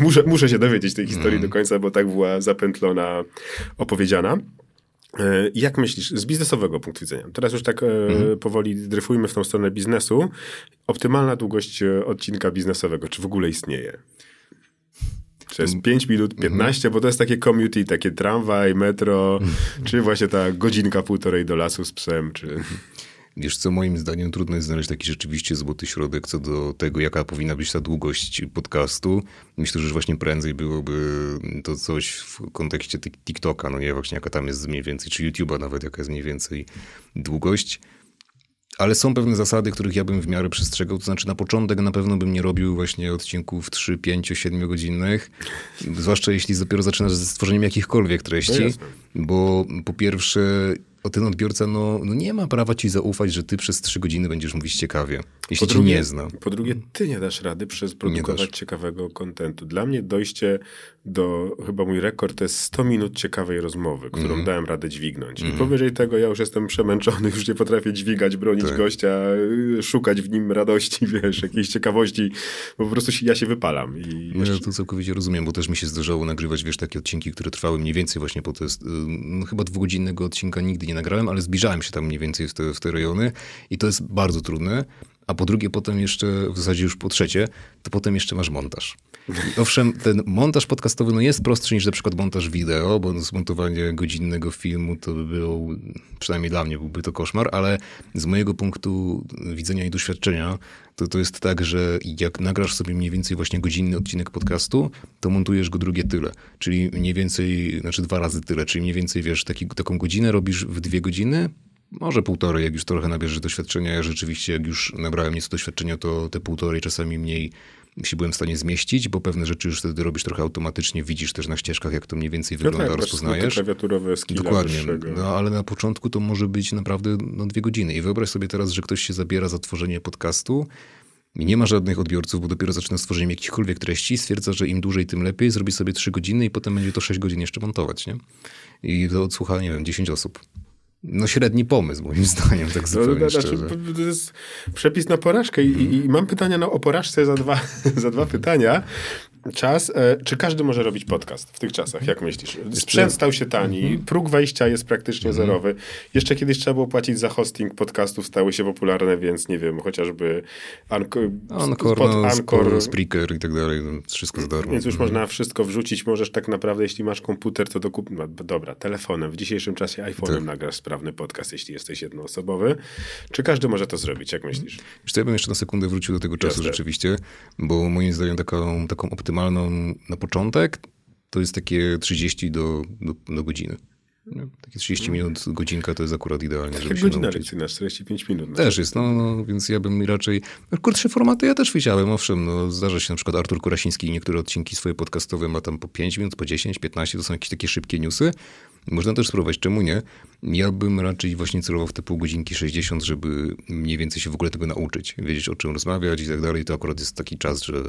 muszę, muszę się dowiedzieć tej historii do końca, bo tak była zapętlona, opowiedziana. E, Jak myślisz, z biznesowego punktu widzenia, teraz już tak e, powoli dryfujmy w tą stronę biznesu, optymalna długość e, odcinka biznesowego, czy w ogóle istnieje? Jest 5 minut, 15, bo to jest takie community, takie tramwaj, metro, czy właśnie ta godzinka, półtorej do lasu z psem, czy... Wiesz co, moim zdaniem trudno jest znaleźć taki rzeczywiście złoty środek co do tego, jaka powinna być ta długość podcastu. Myślę, że właśnie prędzej byłoby to coś w kontekście tik- TikToka, no nie, właśnie jaka tam jest mniej więcej, czy YouTube'a nawet, jaka jest mniej więcej długość. Ale są pewne zasady, których ja bym w miarę przestrzegał. To znaczy, na początek na pewno bym nie robił właśnie odcinków 3, 5, 7 godzinnych. Zwłaszcza jeśli dopiero zaczynasz ze stworzeniem jakichkolwiek treści. No bo po pierwsze, o ten odbiorca no, no nie ma prawa ci zaufać, że ty przez 3 godziny będziesz mówić ciekawie. Jeśli cię nie zna. Po drugie, ty nie dasz rady przez produkować ciekawego kontentu. Dla mnie dojście do, chyba mój rekord to jest 100 minut ciekawej rozmowy, którą Mhm. dałem radę dźwignąć. I powyżej tego ja już jestem przemęczony, już nie potrafię dźwigać, bronić Tak. gościa, szukać w nim radości, wiesz, jakiejś ciekawości, bo po prostu się, ja się wypalam. I No, ja to całkowicie rozumiem, bo też mi się zdarzało nagrywać, wiesz, takie odcinki, które trwały mniej więcej właśnie po to jest, y, no, chyba dwugodzinnego odcinka nigdy nie nagrałem, ale zbliżałem się tam mniej więcej w te, w te rejony i to jest bardzo trudne. A po drugie, potem jeszcze, w zasadzie już po trzecie, to potem jeszcze masz montaż. I owszem, ten montaż podcastowy no jest prostszy niż na przykład montaż wideo, bo zmontowanie godzinnego filmu to by był, przynajmniej dla mnie byłby to koszmar, ale z mojego punktu widzenia i doświadczenia, to, to jest tak, że jak nagrasz sobie mniej więcej właśnie godzinny odcinek podcastu, to montujesz go drugie tyle. Czyli mniej więcej, znaczy dwa razy tyle, czyli mniej więcej wiesz, taki, taką godzinę robisz w dwie godziny, może półtorej, jak już trochę nabierzesz doświadczenia. Ja rzeczywiście, jak już nabrałem nieco doświadczenia, to te półtorej czasami mniej się byłem w stanie zmieścić, bo pewne rzeczy już wtedy robisz trochę automatycznie, widzisz też na ścieżkach, jak to mniej więcej wygląda, no tak, rozpoznajesz. klawiaturowe Dokładnie, wyższego. no ale na początku to może być naprawdę no, dwie godziny. I wyobraź sobie teraz, że ktoś się zabiera za tworzenie podcastu i nie ma żadnych odbiorców, bo dopiero zaczyna z tworzeniem jakichkolwiek treści, stwierdza, że im dłużej, tym lepiej, zrobi sobie trzy godziny i potem będzie to sześć godzin jeszcze montować, nie? I to odsłucha, nie wiem, 10 osób. No średni pomysł, moim zdaniem, tak No, zupełnie no, znaczy, to jest przepis na porażkę i, i, i mam pytania no, o porażce za dwa, za dwa pytania. Czas. E, czy każdy może robić podcast w tych czasach? Jak myślisz? Sprzęt stał się tani, Mhm. próg wejścia jest praktycznie zerowy. Jeszcze kiedyś trzeba było płacić za hosting podcastów, stały się popularne, więc nie wiem, chociażby Anko, Anchor, pod no, Anchor, Spreaker i tak dalej, no, wszystko za darmo. więc już można wszystko wrzucić. Możesz tak naprawdę, jeśli masz komputer, to dokup... No, dobra, telefonem. W dzisiejszym czasie iPhone'em Tak. nagrasz sprawny podcast, jeśli jesteś jednoosobowy. Czy każdy może to zrobić? Jak myślisz? Wiesz ja bym jeszcze na sekundę wrócił do tego czasu Jasne. rzeczywiście, bo moim zdaniem taką, taką optymalną na początek to jest takie 30 do, do, do godziny. Nie? Takie 30 minut, godzinka to jest akurat idealnie, żeby Jak się godzina nauczyć. lekcyjna, 45 minut. No. Też jest, no, no, więc ja bym raczej... No, krótsze formaty ja też widziałem, owszem, no, zdarza się na przykład Artur Kurasiński niektóre odcinki swoje podcastowe ma tam po 5 minut, po 10, 15, to są jakieś takie szybkie newsy, Można też spróbować, czemu nie? Ja bym raczej właśnie celował w te pół godzinki 60, żeby mniej więcej się w ogóle tego nauczyć, wiedzieć o czym rozmawiać i tak dalej. To akurat jest taki czas, że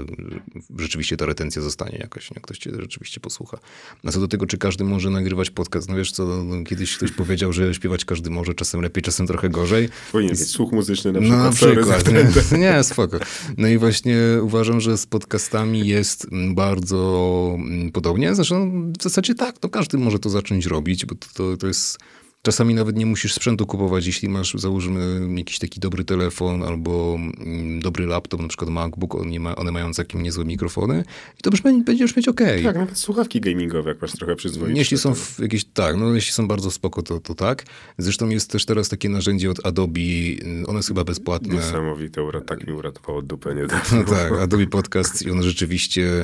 rzeczywiście ta retencja zostanie jakaś, jak ktoś cię rzeczywiście posłucha. A co do tego, czy każdy może nagrywać podcast, no wiesz co, no, kiedyś ktoś powiedział, że śpiewać każdy może, czasem lepiej, czasem trochę gorzej. Powinien słuch muzyczny na przykład. No na przykład, nie, nie, spoko. No i właśnie uważam, że z podcastami jest bardzo podobnie. Zresztą w zasadzie tak, to każdy może to zacząć robić, bo to, to, to jest Czasami nawet nie musisz sprzętu kupować, jeśli masz, załóżmy, jakiś taki dobry telefon albo mm, dobry laptop, na przykład MacBook, one, ma, one mają całkiem niezłe mikrofony i to będziesz mieć ok. Tak, nawet słuchawki gamingowe, jak masz trochę przyzwoite. Jeśli są w jakieś, tak, no jeśli są bardzo spoko, to, to tak. Zresztą jest też teraz takie narzędzie od Adobe, one jest chyba bezpłatne. Niesamowite, tak mi uratowało dupę nie No tak, Adobe Podcast i on rzeczywiście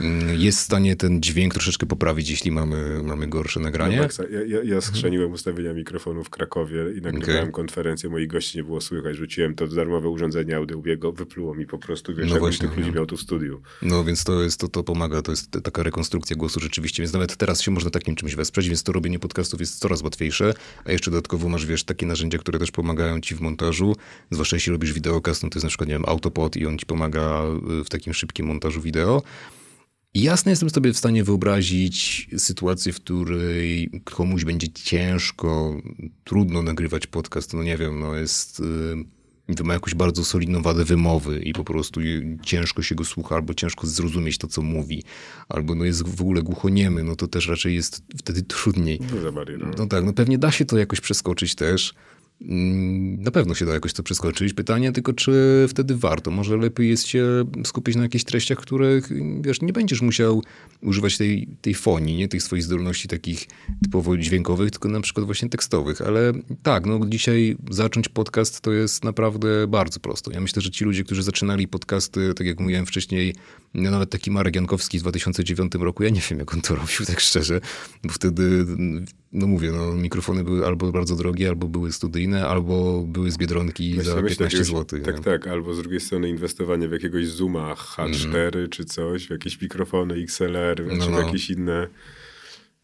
mm, jest w stanie ten dźwięk troszeczkę poprawić, jeśli mamy, mamy gorsze nagranie. No tak, ja, ja, ja skrzeniłem ustawienie ustawienia mikrofonu w Krakowie i nagrywałem okay. konferencję, moich gości nie było słychać, rzuciłem to darmowe urządzenie audio, wypluło mi po prostu, wiesz, no właśnie, tych ludzi miał tu w studiu. No więc to jest, to, to pomaga, to jest taka rekonstrukcja głosu rzeczywiście, więc nawet teraz się można takim czymś wesprzeć, więc to robienie podcastów jest coraz łatwiejsze, a jeszcze dodatkowo masz, wiesz, takie narzędzia, które też pomagają ci w montażu, zwłaszcza jeśli robisz wideokast, no to jest na przykład, nie wiem, Autopod i on ci pomaga w takim szybkim montażu wideo, Jasne jestem sobie w stanie wyobrazić sytuację, w której komuś będzie ciężko, trudno nagrywać podcast. No nie wiem, no jest. Yy, to ma jakąś bardzo solidną wadę wymowy i po prostu ciężko się go słucha, albo ciężko zrozumieć to, co mówi, albo no jest w ogóle głuchoniemy, no to też raczej jest wtedy trudniej. No tak, no pewnie da się to jakoś przeskoczyć też. Mm, na pewno się da jakoś to przeskoczyć. Pytanie tylko, czy wtedy warto. Może lepiej jest się skupić na jakichś treściach, których wiesz, nie będziesz musiał używać tej, tej fonii, nie tych swoich zdolności takich typowo dźwiękowych, tylko na przykład właśnie tekstowych. Ale tak, no dzisiaj zacząć podcast to jest naprawdę bardzo prosto. Ja myślę, że ci ludzie, którzy zaczynali podcasty, tak jak mówiłem wcześniej, no nawet taki Marek Jankowski w 2009 roku, ja nie wiem, jak on to robił, tak szczerze, bo wtedy, no mówię, no, mikrofony były albo bardzo drogie, albo były studyjne, albo były z Biedronki myślę, za 15 zł. Tak, nie? tak, albo z drugiej strony inwestowanie w jakiegoś Zooma H4 mm. czy coś, w jakieś mikrofony XLR, no, czy w no. jakieś inne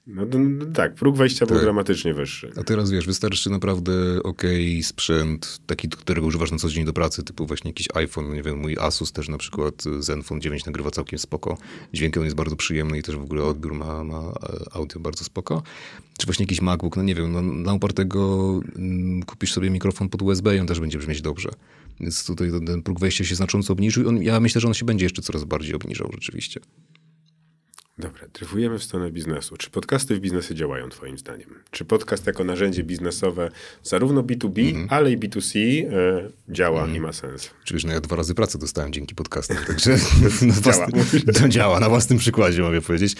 no, no, tak, próg wejścia tak. był dramatycznie wyższy. A teraz wiesz, wystarczy naprawdę ok sprzęt, taki, którego używasz na co dzień do pracy, typu właśnie jakiś iPhone, nie wiem, mój Asus też na przykład Zenfone 9 nagrywa całkiem spoko. Dźwięk on jest bardzo przyjemny i też w ogóle odbiór ma, ma e, audio bardzo spoko. Czy właśnie jakiś MacBook, no nie wiem, no, na upartego mm, kupisz sobie mikrofon pod USB i on też będzie brzmieć dobrze. Więc tutaj ten próg wejścia się znacząco obniżył. On, ja myślę, że on się będzie jeszcze coraz bardziej obniżał rzeczywiście. Dobra, dryfujemy w stronę biznesu. Czy podcasty w biznesie działają twoim zdaniem? Czy podcast jako narzędzie biznesowe zarówno B2B, mm. ale i B2C e, działa mm. i ma sens? Czyż no ja dwa razy pracę dostałem dzięki podcastom, także na działa. to działa, na własnym przykładzie mogę powiedzieć.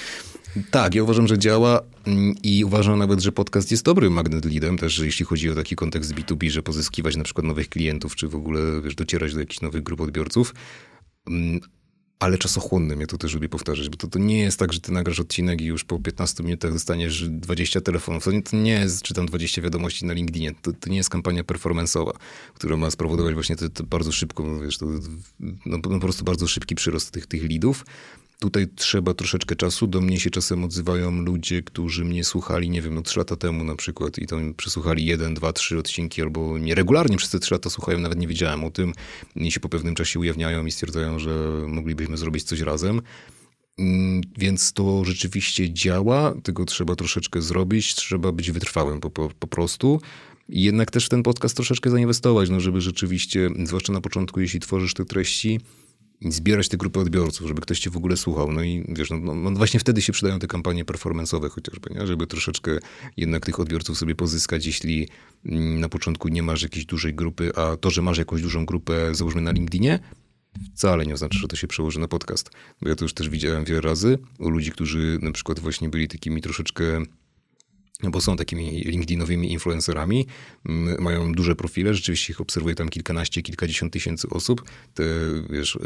Tak, ja uważam, że działa mm, i uważam nawet, że podcast jest dobrym magnet leadem też, jeśli chodzi o taki kontekst B2B, że pozyskiwać na przykład nowych klientów, czy w ogóle wiesz, docierać do jakichś nowych grup odbiorców mm, ale czasochłonnym, ja to też lubię powtarzać, bo to, to nie jest tak, że ty nagrasz odcinek i już po 15 minutach dostaniesz 20 telefonów. To nie, to nie jest, czy tam 20 wiadomości na LinkedInie. To, to nie jest kampania performanceowa, która ma spowodować właśnie to, to bardzo szybko, wiesz, to, no, po prostu bardzo szybki przyrost tych, tych lidów. Tutaj trzeba troszeczkę czasu. Do mnie się czasem odzywają ludzie, którzy mnie słuchali, nie wiem, no trzy lata temu na przykład i to przesłuchali jeden, dwa, trzy odcinki albo nieregularnie przez te trzy lata słuchają, nawet nie wiedziałem o tym i się po pewnym czasie ujawniają i stwierdzają, że moglibyśmy zrobić coś razem. Mm, więc to rzeczywiście działa, tylko trzeba troszeczkę zrobić, trzeba być wytrwałym po, po, po prostu. I jednak też w ten podcast troszeczkę zainwestować, no żeby rzeczywiście, zwłaszcza na początku, jeśli tworzysz te treści, zbierać te grupy odbiorców, żeby ktoś cię w ogóle słuchał. No i wiesz, no, no, no właśnie wtedy się przydają te kampanie performance'owe chociażby, nie? żeby troszeczkę jednak tych odbiorców sobie pozyskać, jeśli mm, na początku nie masz jakiejś dużej grupy, a to, że masz jakąś dużą grupę, załóżmy na LinkedInie, wcale nie oznacza, że to się przełoży na podcast. Bo ja to już też widziałem wiele razy u ludzi, którzy na przykład właśnie byli takimi troszeczkę bo są takimi LinkedInowymi influencerami, mają duże profile, rzeczywiście ich obserwuję tam kilkanaście, kilkadziesiąt tysięcy osób. Te, wiesz, y,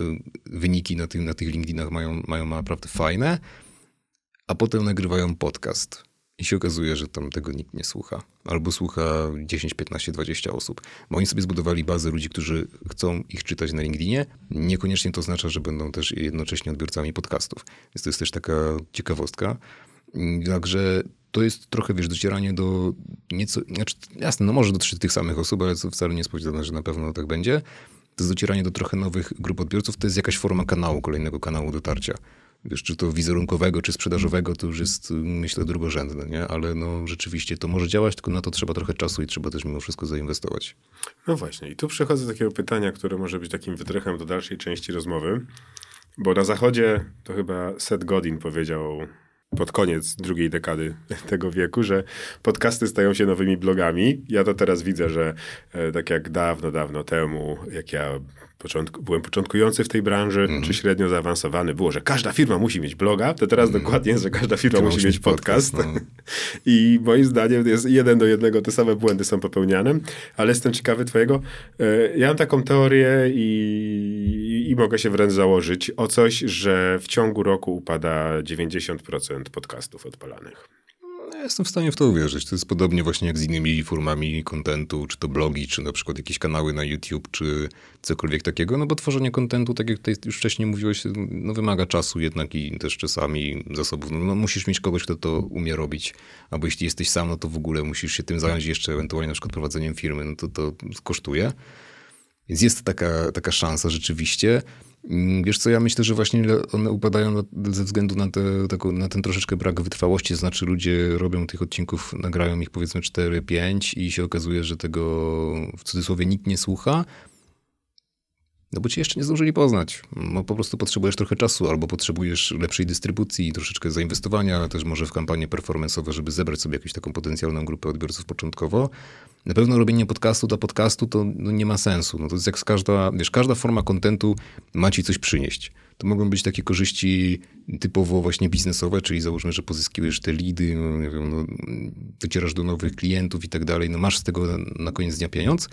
wyniki na, tym, na tych LinkedInach mają, mają naprawdę fajne, a potem nagrywają podcast. I się okazuje, że tam tego nikt nie słucha. Albo słucha 10, 15, 20 osób. Bo oni sobie zbudowali bazę ludzi, którzy chcą ich czytać na LinkedInie. Niekoniecznie to oznacza, że będą też jednocześnie odbiorcami podcastów. Więc to jest też taka ciekawostka. Także to jest trochę, wiesz, docieranie do nieco, znaczy, jasne, no może dotrzeć tych samych osób, ale to wcale nie jest powiedziane, że na pewno tak będzie. To jest docieranie do trochę nowych grup odbiorców, to jest jakaś forma kanału, kolejnego kanału dotarcia. Wiesz, czy to wizerunkowego, czy sprzedażowego, to już jest, myślę, drugorzędne, nie? Ale no rzeczywiście to może działać, tylko na to trzeba trochę czasu i trzeba też mimo wszystko zainwestować. No właśnie, i tu przechodzę do takiego pytania, które może być takim wytrychem do dalszej części rozmowy. Bo na zachodzie to chyba Seth Godin powiedział pod koniec drugiej dekady tego wieku, że podcasty stają się nowymi blogami. Ja to teraz widzę, że e, tak jak dawno, dawno temu, jak ja początku, byłem początkujący w tej branży, mm. czy średnio zaawansowany, było, że każda firma musi mieć bloga, to teraz mm. dokładnie jest, że każda firma musi mieć podcast. podcast no. I moim zdaniem jest jeden do jednego, te same błędy są popełniane, ale jestem ciekawy twojego. E, ja mam taką teorię i, i mogę się wręcz założyć o coś, że w ciągu roku upada 90% podcastów odpalanych jestem w stanie w to uwierzyć. To jest podobnie właśnie jak z innymi formami kontentu, czy to blogi, czy na przykład jakieś kanały na YouTube, czy cokolwiek takiego, no bo tworzenie kontentu, tak jak tutaj już wcześniej mówiłeś, no wymaga czasu jednak i też czasami zasobów. No, musisz mieć kogoś, kto to umie robić, albo jeśli jesteś sam, no to w ogóle musisz się tym zająć jeszcze ewentualnie na przykład prowadzeniem firmy, no to to kosztuje. Więc jest taka, taka szansa rzeczywiście. Mm, wiesz co, ja myślę, że właśnie one upadają ze względu na, te, na ten troszeczkę brak wytrwałości, znaczy ludzie robią tych odcinków, nagrają ich powiedzmy 4-5 i się okazuje, że tego w cudzysłowie nikt nie słucha, no bo cię jeszcze nie zdążyli poznać. No, po prostu potrzebujesz trochę czasu, albo potrzebujesz lepszej dystrybucji, troszeczkę zainwestowania, też może w kampanie performance'owe, żeby zebrać sobie jakąś taką potencjalną grupę odbiorców początkowo. Na pewno robienie podcastu dla podcastu to no, nie ma sensu. No, to jest jak każda, wiesz, każda forma kontentu ma ci coś przynieść. To mogą być takie korzyści typowo właśnie biznesowe, czyli załóżmy, że pozyskiujesz te lidy, no, no, docierasz do nowych klientów i tak dalej, no masz z tego na, na koniec dnia pieniądz,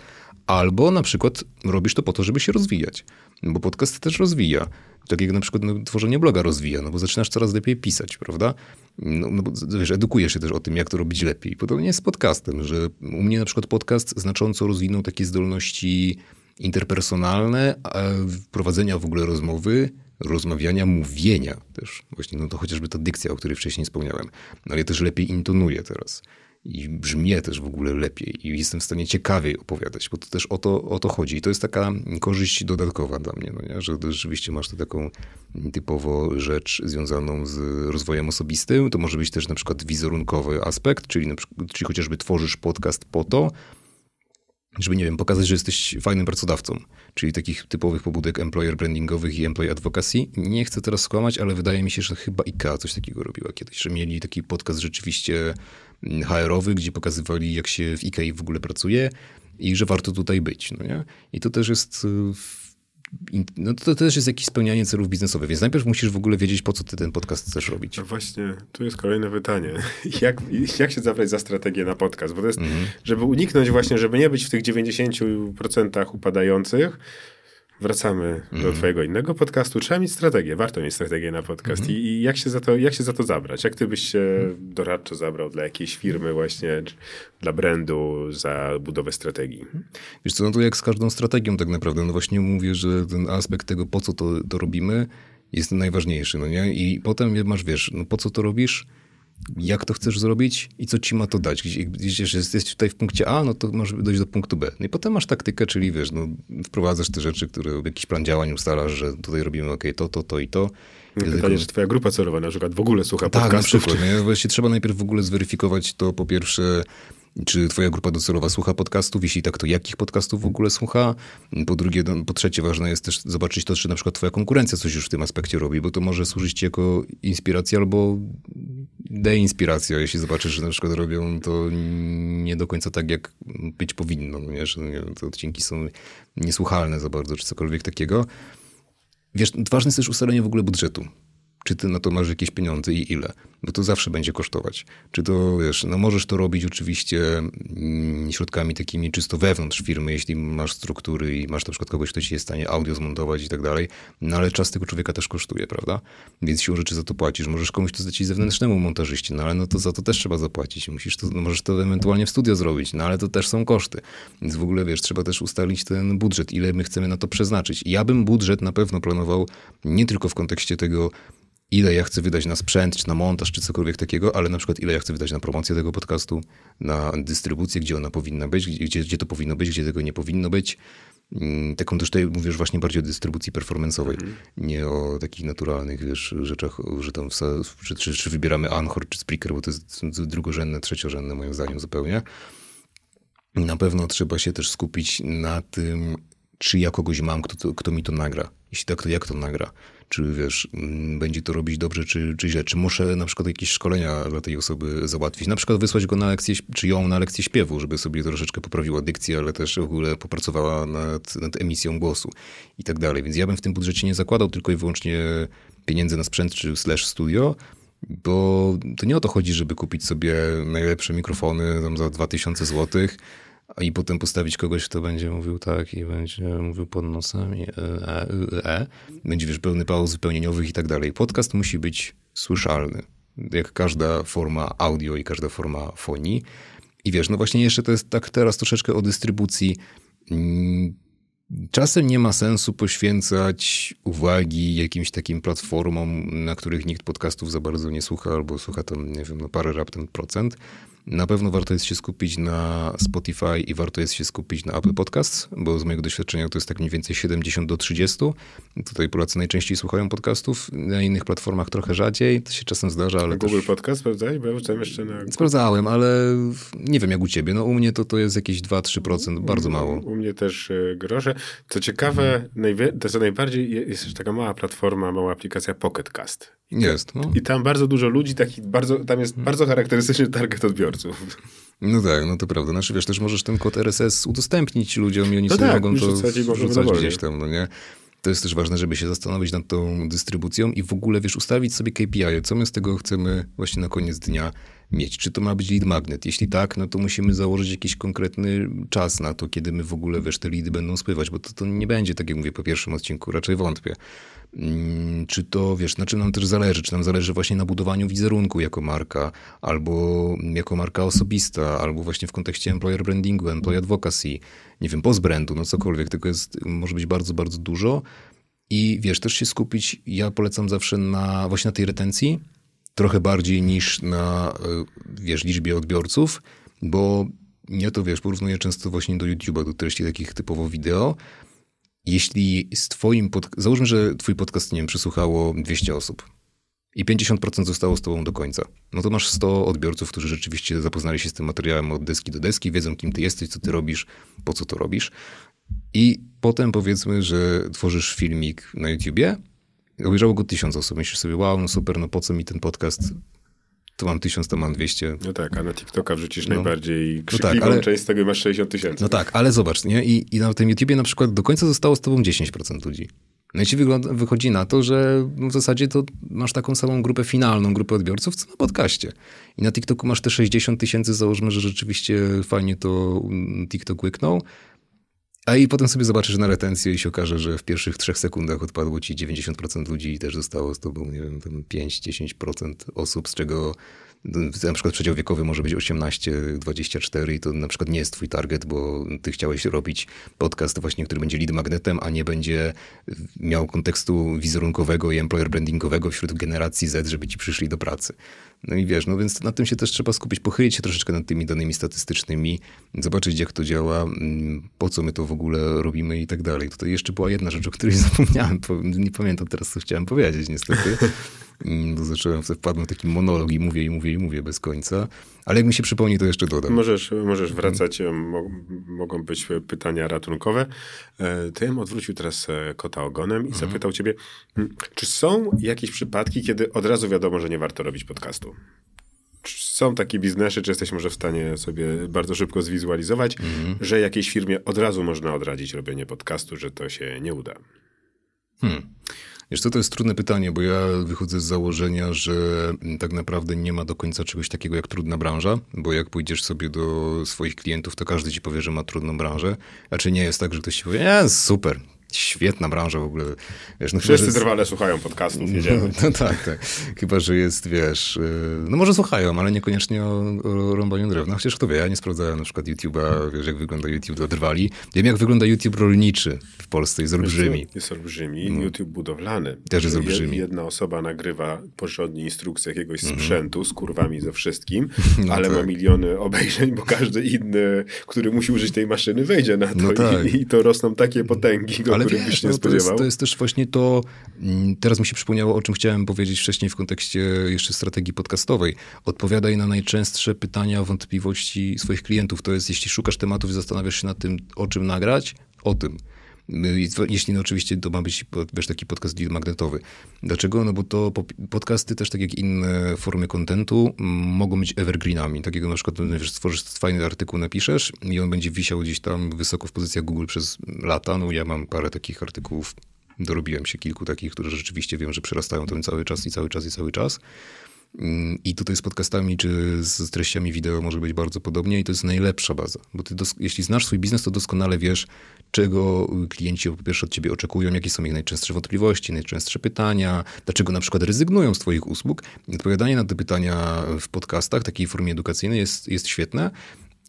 albo na przykład robisz to po to, żeby się rozwijać, bo podcast też rozwija. Tak jak na przykład no, tworzenie bloga rozwija, no bo zaczynasz coraz lepiej pisać, prawda? No, no bo wiesz, edukujesz się też o tym, jak to robić lepiej. Podobnie jest z podcastem, że u mnie na przykład podcast znacząco rozwinął takie zdolności interpersonalne, prowadzenia w ogóle rozmowy, rozmawiania, mówienia też. Właśnie no to chociażby ta dykcja, o której wcześniej wspomniałem. No ale też lepiej intonuję teraz. I brzmię też w ogóle lepiej i jestem w stanie ciekawiej opowiadać, bo to też o to, o to chodzi. I to jest taka korzyść dodatkowa dla mnie, no nie? że rzeczywiście masz to taką typowo rzecz związaną z rozwojem osobistym. To może być też na przykład wizerunkowy aspekt, czyli, na przykład, czyli chociażby tworzysz podcast po to, żeby, nie wiem, pokazać, że jesteś fajnym pracodawcą, czyli takich typowych pobudek employer brandingowych i employee advocacy. Nie chcę teraz skłamać, ale wydaje mi się, że chyba IKEA coś takiego robiła kiedyś, że mieli taki podcast rzeczywiście HR-owy, gdzie pokazywali, jak się w IKEA w ogóle pracuje i że warto tutaj być, no nie? I to też jest y, no to też jest jakieś spełnianie celów biznesowych, więc najpierw musisz w ogóle wiedzieć, po co ty ten podcast chcesz robić. No właśnie, tu jest kolejne pytanie. Jak, jak się zabrać za strategię na podcast? Bo to jest, mhm. żeby uniknąć właśnie, żeby nie być w tych 90% upadających, wracamy mm. do mhm. twojego innego podcastu. Trzeba mieć strategię, warto mieć strategię na podcast. Mm. I, I, jak, się za to, jak się za to zabrać? Jak ty byś się mm. doradczo zabrał dla jakiejś firmy właśnie, dla brandu za budowę strategii? Wiesz co, no to jak z każdą strategią tak naprawdę. No właśnie mówię, że ten aspekt tego, po co to, to robimy, jest najważniejszy, no nie? I potem masz, wiesz, no po co to robisz? Jak to chcesz zrobić i co ci ma to dać. Gdzieś jesteś tutaj w punkcie A, no to możesz dojść do punktu B. No i potem masz taktykę, czyli wiesz, no, wprowadzasz te rzeczy, które jakiś plan działań ustalasz, że tutaj robimy ok, to, to, to i to. Pytanie, tylko... czy twoja grupa celowa na przykład w ogóle słucha tak, podcastów? Tak, na przykład. Czy... Właśnie trzeba najpierw w ogóle zweryfikować to po pierwsze, czy twoja grupa docelowa słucha podcastów? Jeśli tak, to jakich podcastów w ogóle słucha? Po drugie, no, po trzecie, ważne jest też zobaczyć to, czy na przykład twoja konkurencja coś już w tym aspekcie robi, bo to może służyć ci jako inspiracja albo deinspiracja, jeśli zobaczysz, że na przykład robią to nie do końca tak, jak być powinno, no nie? że te odcinki są niesłuchalne za bardzo, czy cokolwiek takiego. Wiesz, ważne jest też ustalenie w ogóle budżetu czy ty na to masz jakieś pieniądze i ile, bo to zawsze będzie kosztować. Czy to, wiesz, no możesz to robić oczywiście mm, środkami takimi czysto wewnątrz firmy, jeśli masz struktury i masz na przykład kogoś, kto ci jest w stanie audio zmontować i tak dalej, no ale czas tego człowieka też kosztuje, prawda? Więc siłą rzeczy za to płacisz. Możesz komuś to zlecić zewnętrznemu montażyści, no ale no to za to też trzeba zapłacić. Musisz to, no możesz to ewentualnie w studio zrobić, no ale to też są koszty. Więc w ogóle, wiesz, trzeba też ustalić ten budżet, ile my chcemy na to przeznaczyć. Ja bym budżet na pewno planował nie tylko w kontekście tego, ile ja chcę wydać na sprzęt, czy na montaż, czy cokolwiek takiego, ale na przykład ile ja chcę wydać na promocję tego podcastu, na dystrybucję, gdzie ona powinna być, gdzie, gdzie to powinno być, gdzie tego nie powinno być. Mm, taką też tutaj mówisz właśnie bardziej o dystrybucji performanceowej, mm. nie o takich naturalnych, wiesz, rzeczach, że tam czy, czy, czy wybieramy Anchor, czy Spreaker, bo to jest drugorzędne, trzeciorzędne moim zdaniem zupełnie. Na pewno trzeba się też skupić na tym, czy ja kogoś mam, kto, kto mi to nagra. Jeśli tak, to jak to nagra? Czy wiesz, mm, będzie to robić dobrze, czy, czy źle? Czy muszę na przykład jakieś szkolenia dla tej osoby załatwić? Na przykład wysłać go na lekcję, czy ją na lekcję śpiewu, żeby sobie troszeczkę poprawiła dykcję, ale też w ogóle popracowała nad, nad emisją głosu i tak dalej. Więc ja bym w tym budżecie nie zakładał tylko i wyłącznie pieniędzy na sprzęt czy slash studio, bo to nie o to chodzi, żeby kupić sobie najlepsze mikrofony za 2000 złotych, i potem postawić kogoś, kto będzie mówił tak i będzie mówił pod nosem i e, e, e. będzie wiesz, pełny pauz wypełnieniowych i tak dalej. Podcast musi być słyszalny, jak każda forma audio i każda forma fonii. I wiesz, no właśnie jeszcze to jest tak teraz troszeczkę o dystrybucji. Mm, czasem nie ma sensu poświęcać uwagi jakimś takim platformom, na których nikt podcastów za bardzo nie słucha, albo słucha tam, nie wiem, no parę raptem procent, na pewno warto jest się skupić na Spotify i warto jest się skupić na Apple Podcasts, bo z mojego doświadczenia to jest tak mniej więcej 70 do 30. Tutaj Polacy najczęściej słuchają podcastów, na innych platformach trochę rzadziej, to się czasem zdarza, ale Google też... Podcast sprawdzałeś? Bo ja wrzucałem jeszcze na... Sprawdzałem, ale nie wiem jak u ciebie. No u mnie to, to jest jakieś 2-3%, bardzo mało. U mnie też e, grosze. Co ciekawe, hmm. to co najbardziej jest też taka mała platforma, mała aplikacja Pocket Cast. Jest. No. I tam bardzo dużo ludzi, taki bardzo, tam jest bardzo charakterystyczny target odbiorców. No tak, no to prawda. Znaczy wiesz, też możesz ten kod RSS udostępnić ludziom i oni no sobie tak, mogą to wrzucać gdzieś tam, no nie? To jest też ważne, żeby się zastanowić nad tą dystrybucją i w ogóle, wiesz, ustawić sobie KPI, co my z tego chcemy właśnie na koniec dnia mieć. Czy to ma być lead magnet? Jeśli tak, no to musimy założyć jakiś konkretny czas na to, kiedy my w ogóle, wiesz, te leady będą spływać, bo to, to nie będzie, tak jak mówię po pierwszym odcinku, raczej wątpię. Mm, czy to, wiesz, na czym nam też zależy? Czy nam zależy właśnie na budowaniu wizerunku jako marka, albo jako marka osobista, albo właśnie w kontekście employer brandingu, employee advocacy, nie wiem, post brandu, no cokolwiek. Tego jest, może być bardzo, bardzo dużo. I wiesz, też się skupić, ja polecam zawsze na właśnie na tej retencji, trochę bardziej niż na, e, wiesz, liczbie odbiorców, bo ja to, wiesz, porównuję często właśnie do YouTube'a, do treści takich typowo wideo, jeśli z twoim, pod... załóżmy, że twój podcast, nie wiem, przysłuchało 200 osób i 50% zostało z tobą do końca, no to masz 100 odbiorców, którzy rzeczywiście zapoznali się z tym materiałem od deski do deski, wiedzą kim ty jesteś, co ty robisz, po co to robisz. I potem powiedzmy, że tworzysz filmik na YouTubie, obejrzało go tysiąc osób, myślisz sobie, wow, no super, no po co mi ten podcast, tu mam 1000, to mam 200. No tak, a na TikToka wrzucisz no. najbardziej krzykliwą no tak, ale, część z tego masz 60 tysięcy. No tak, ale zobacz, nie? I, I na tym YouTubie na przykład do końca zostało z tobą 10% ludzi. No i ci wygląda, wychodzi na to, że w zasadzie to masz taką samą grupę finalną, grupę odbiorców, co na podcaście. I na TikToku masz te 60 tysięcy, załóżmy, że rzeczywiście fajnie to mm, TikTok łyknął, a i potem sobie zobaczysz na retencję i się okaże, że w pierwszych trzech sekundach odpadło ci 90% ludzi i też zostało z tobą, nie wiem, 5-10% osób, z czego na przykład przedział wiekowy może być 18-24 i to na przykład nie jest twój target, bo ty chciałeś robić podcast właśnie, który będzie lead magnetem, a nie będzie miał kontekstu wizerunkowego i employer brandingowego wśród generacji Z, żeby ci przyszli do pracy. No i wiesz, no więc nad tym się też trzeba skupić, pochylić się troszeczkę nad tymi danymi statystycznymi, zobaczyć jak to działa, mm, po co my to w ogóle robimy i tak dalej. Tutaj jeszcze była jedna rzecz, o której zapomniałem, nie pamiętam teraz, co chciałem powiedzieć niestety. Mm, bo zacząłem, wpadłem w taki monolog i mówię, i mówię, i mówię bez końca. Ale jak mi się przypomni, to jeszcze dodam. Możesz, możesz wracać, mogą być pytania ratunkowe. E, to ja bym odwrócił teraz e, kota ogonem i mhm. zapytał ciebie, hmm, czy są jakieś przypadki, kiedy od razu wiadomo, że nie warto robić podcastu? Są takie biznesy, czy jesteś może w stanie sobie bardzo szybko zwizualizować, mhm. że jakiejś firmie od razu można odradzić robienie podcastu, że to się nie uda? Hmm. Wiesz co, to jest trudne pytanie, bo ja wychodzę z założenia, że tak naprawdę nie ma do końca czegoś takiego jak trudna branża, bo jak pójdziesz sobie do swoich klientów, to każdy ci powie, że ma trudną branżę. A czy nie jest tak, że ktoś ci powie, nie, super, świetna branża w ogóle. Wiesz, no Wszyscy jest... drwale słuchają podcastów, jedziemy. No, no, tak, tak. Chyba, że jest, wiesz, y, no może słuchają, ale niekoniecznie o, o rąbaniu drewna. Chociaż kto wie, ja nie sprawdzałem na przykład YouTube'a, wiesz, jak wygląda YouTube dla drwali. Wiem, jak wygląda YouTube rolniczy w Polsce, jest olbrzymi. Jest olbrzymi, no. YouTube budowlany. Też jest olbrzymi. Jedna osoba nagrywa porządnie instrukcję jakiegoś mm. sprzętu z kurwami ze wszystkim, no ale tak. ma miliony obejrzeń, bo każdy inny, który musi użyć tej maszyny, wejdzie na to no tak. i, i, to rosną takie potęgi, do których byś nie no, spodziewał. To jest, to jest też właśnie to, mm, teraz mi się przypomniało, o czym chciałem powiedzieć wcześniej w kontekście jeszcze strategii podcastowej. Odpowiadaj na najczęstsze pytania, wątpliwości swoich klientów. To jest, jeśli szukasz tematów i zastanawiasz się nad tym, o czym nagrać, o tym. Jeśli no oczywiście to ma być wiesz, taki podcast magnetowy. Dlaczego? No bo to podcasty też, tak jak inne formy kontentu, mogą być evergreenami. Takiego na przykład, no, wiesz, stworzysz fajny artykuł, napiszesz i on będzie wisiał gdzieś tam wysoko w pozycjach Google przez lata. No ja mam parę takich artykułów, dorobiłem się kilku takich, które rzeczywiście wiem, że przerastają ten cały czas i cały czas i cały czas. Mm, I tutaj z podcastami czy z treściami wideo może być bardzo podobnie i to jest najlepsza baza. Bo ty jeśli znasz swój biznes, to doskonale wiesz, czego klienci po pierwsze od ciebie oczekują, jakie są ich najczęstsze wątpliwości, najczęstsze pytania, dlaczego na przykład rezygnują z twoich usług. Odpowiadanie na te pytania w podcastach, takiej formie edukacyjnej jest, jest świetne.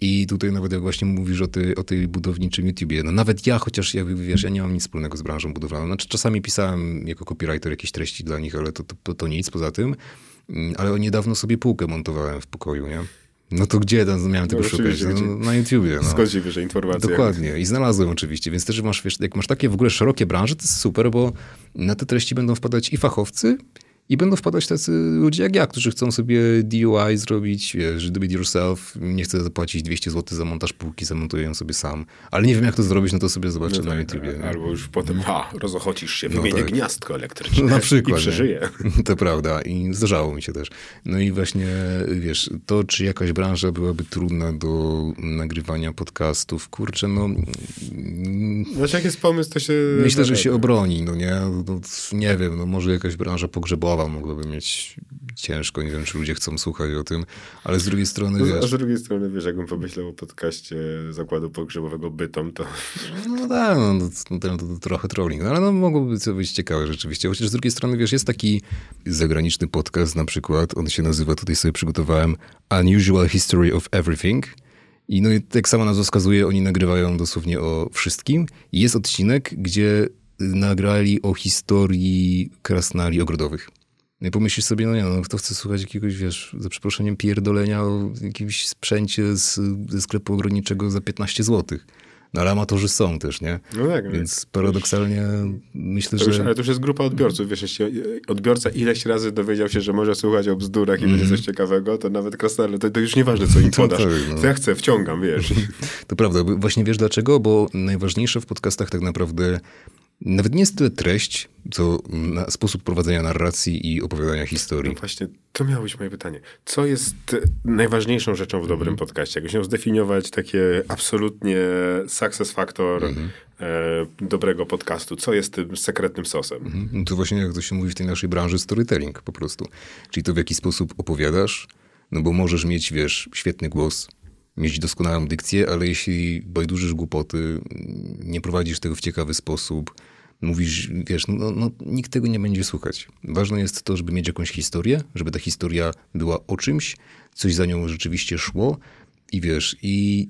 I tutaj nawet jak właśnie mówisz o, ty, o tej budowniczym YouTubie, no nawet ja, chociaż ja, wiesz, ja nie mam nic wspólnego z branżą budowlaną. Znaczy czasami pisałem jako copywriter jakieś treści dla nich, ale to, to, to nic poza tym. Mm, ale niedawno sobie półkę montowałem w pokoju, nie? No to gdzie tam miałem tego no, szukać? No, na YouTubie. No. Skąd się bierze informacje? Dokładnie. I znalazłem oczywiście. Więc też masz, wiesz, jak masz takie w ogóle szerokie branże, to jest super, bo na te treści będą wpadać i fachowcy, i będą wpadać tacy ludzie jak ja, którzy chcą sobie DIY zrobić, wiesz, do it yourself, nie chcę zapłacić 200 zł za montaż półki, zamontuję ją sobie sam. Ale nie wiem jak to zrobić, no to sobie zobaczę no tak, na YouTubie. Albo już potem, ha, rozochocisz się, wymienię no tak. gniazdko elektryczne na przykład, i przeżyję. To prawda i zdarzało mi się też. No i właśnie, wiesz, to czy jakaś branża byłaby trudna do nagrywania podcastów, kurczę, no... Znaczy jak jest pomysł, to się... Myślę, że się obroni, no nie? No, nie wiem, no może jakaś branża pogrzebowa mogłoby mieć ciężko. Nie wiem, czy ludzie chcą słuchać o tym, ale z drugiej strony, wiesz... A z drugiej strony, wiesz, jakbym pomyślał o podcaście zakładu pogrzebowego Bytom, to... No tak, no, to, to, to, trochę trolling, no, ale no, mogłoby to być ciekawe rzeczywiście. Chociaż z drugiej strony, wiesz, jest taki zagraniczny podcast na przykład, on się nazywa, tutaj sobie przygotowałem, Unusual History of Everything. I no i tak samo nazwa wskazuje, oni nagrywają dosłownie o wszystkim. I jest odcinek, gdzie nagrali o historii krasnali ogrodowych. Nie pomyślisz sobie, no nie, no kto chce słuchać jakiegoś, wiesz, za przeproszeniem pierdolenia o jakimś sprzęcie z, ze sklepu ogrodniczego za 15 złotych. No ale amatorzy są też, nie? No tak. Więc paradoksalnie myślę, to że... Już, ale to już jest grupa odbiorców. Wiesz, jeśli odbiorca ileś razy dowiedział się, że może słuchać o bzdurach i mm. będzie coś ciekawego, to nawet krasnale, to, to już nieważne, co im podasz. Tak, no. Ja chcę, wciągam, wiesz. To prawda. Właśnie wiesz dlaczego? Bo najważniejsze w podcastach tak naprawdę nawet nie jest tyle treść, co sposób prowadzenia narracji i opowiadania historii. No właśnie, to miało być moje pytanie. Co jest najważniejszą rzeczą w dobrym mm. podcaście? Jakbyś miał zdefiniować takie absolutnie success factor mm. e, dobrego podcastu. Co jest tym sekretnym sosem? Mm. No to właśnie, jak to się mówi w tej naszej branży, storytelling po prostu. Czyli to, w jaki sposób opowiadasz, no bo możesz mieć, wiesz, świetny głos, mieć doskonałą dykcję, ale jeśli bajdurzysz głupoty, nie prowadzisz tego w ciekawy sposób, mówisz, wiesz, no, no, nikt tego nie będzie słuchać. Ważne jest to, żeby mieć jakąś historię, żeby ta historia była o czymś, coś za nią rzeczywiście szło i wiesz, i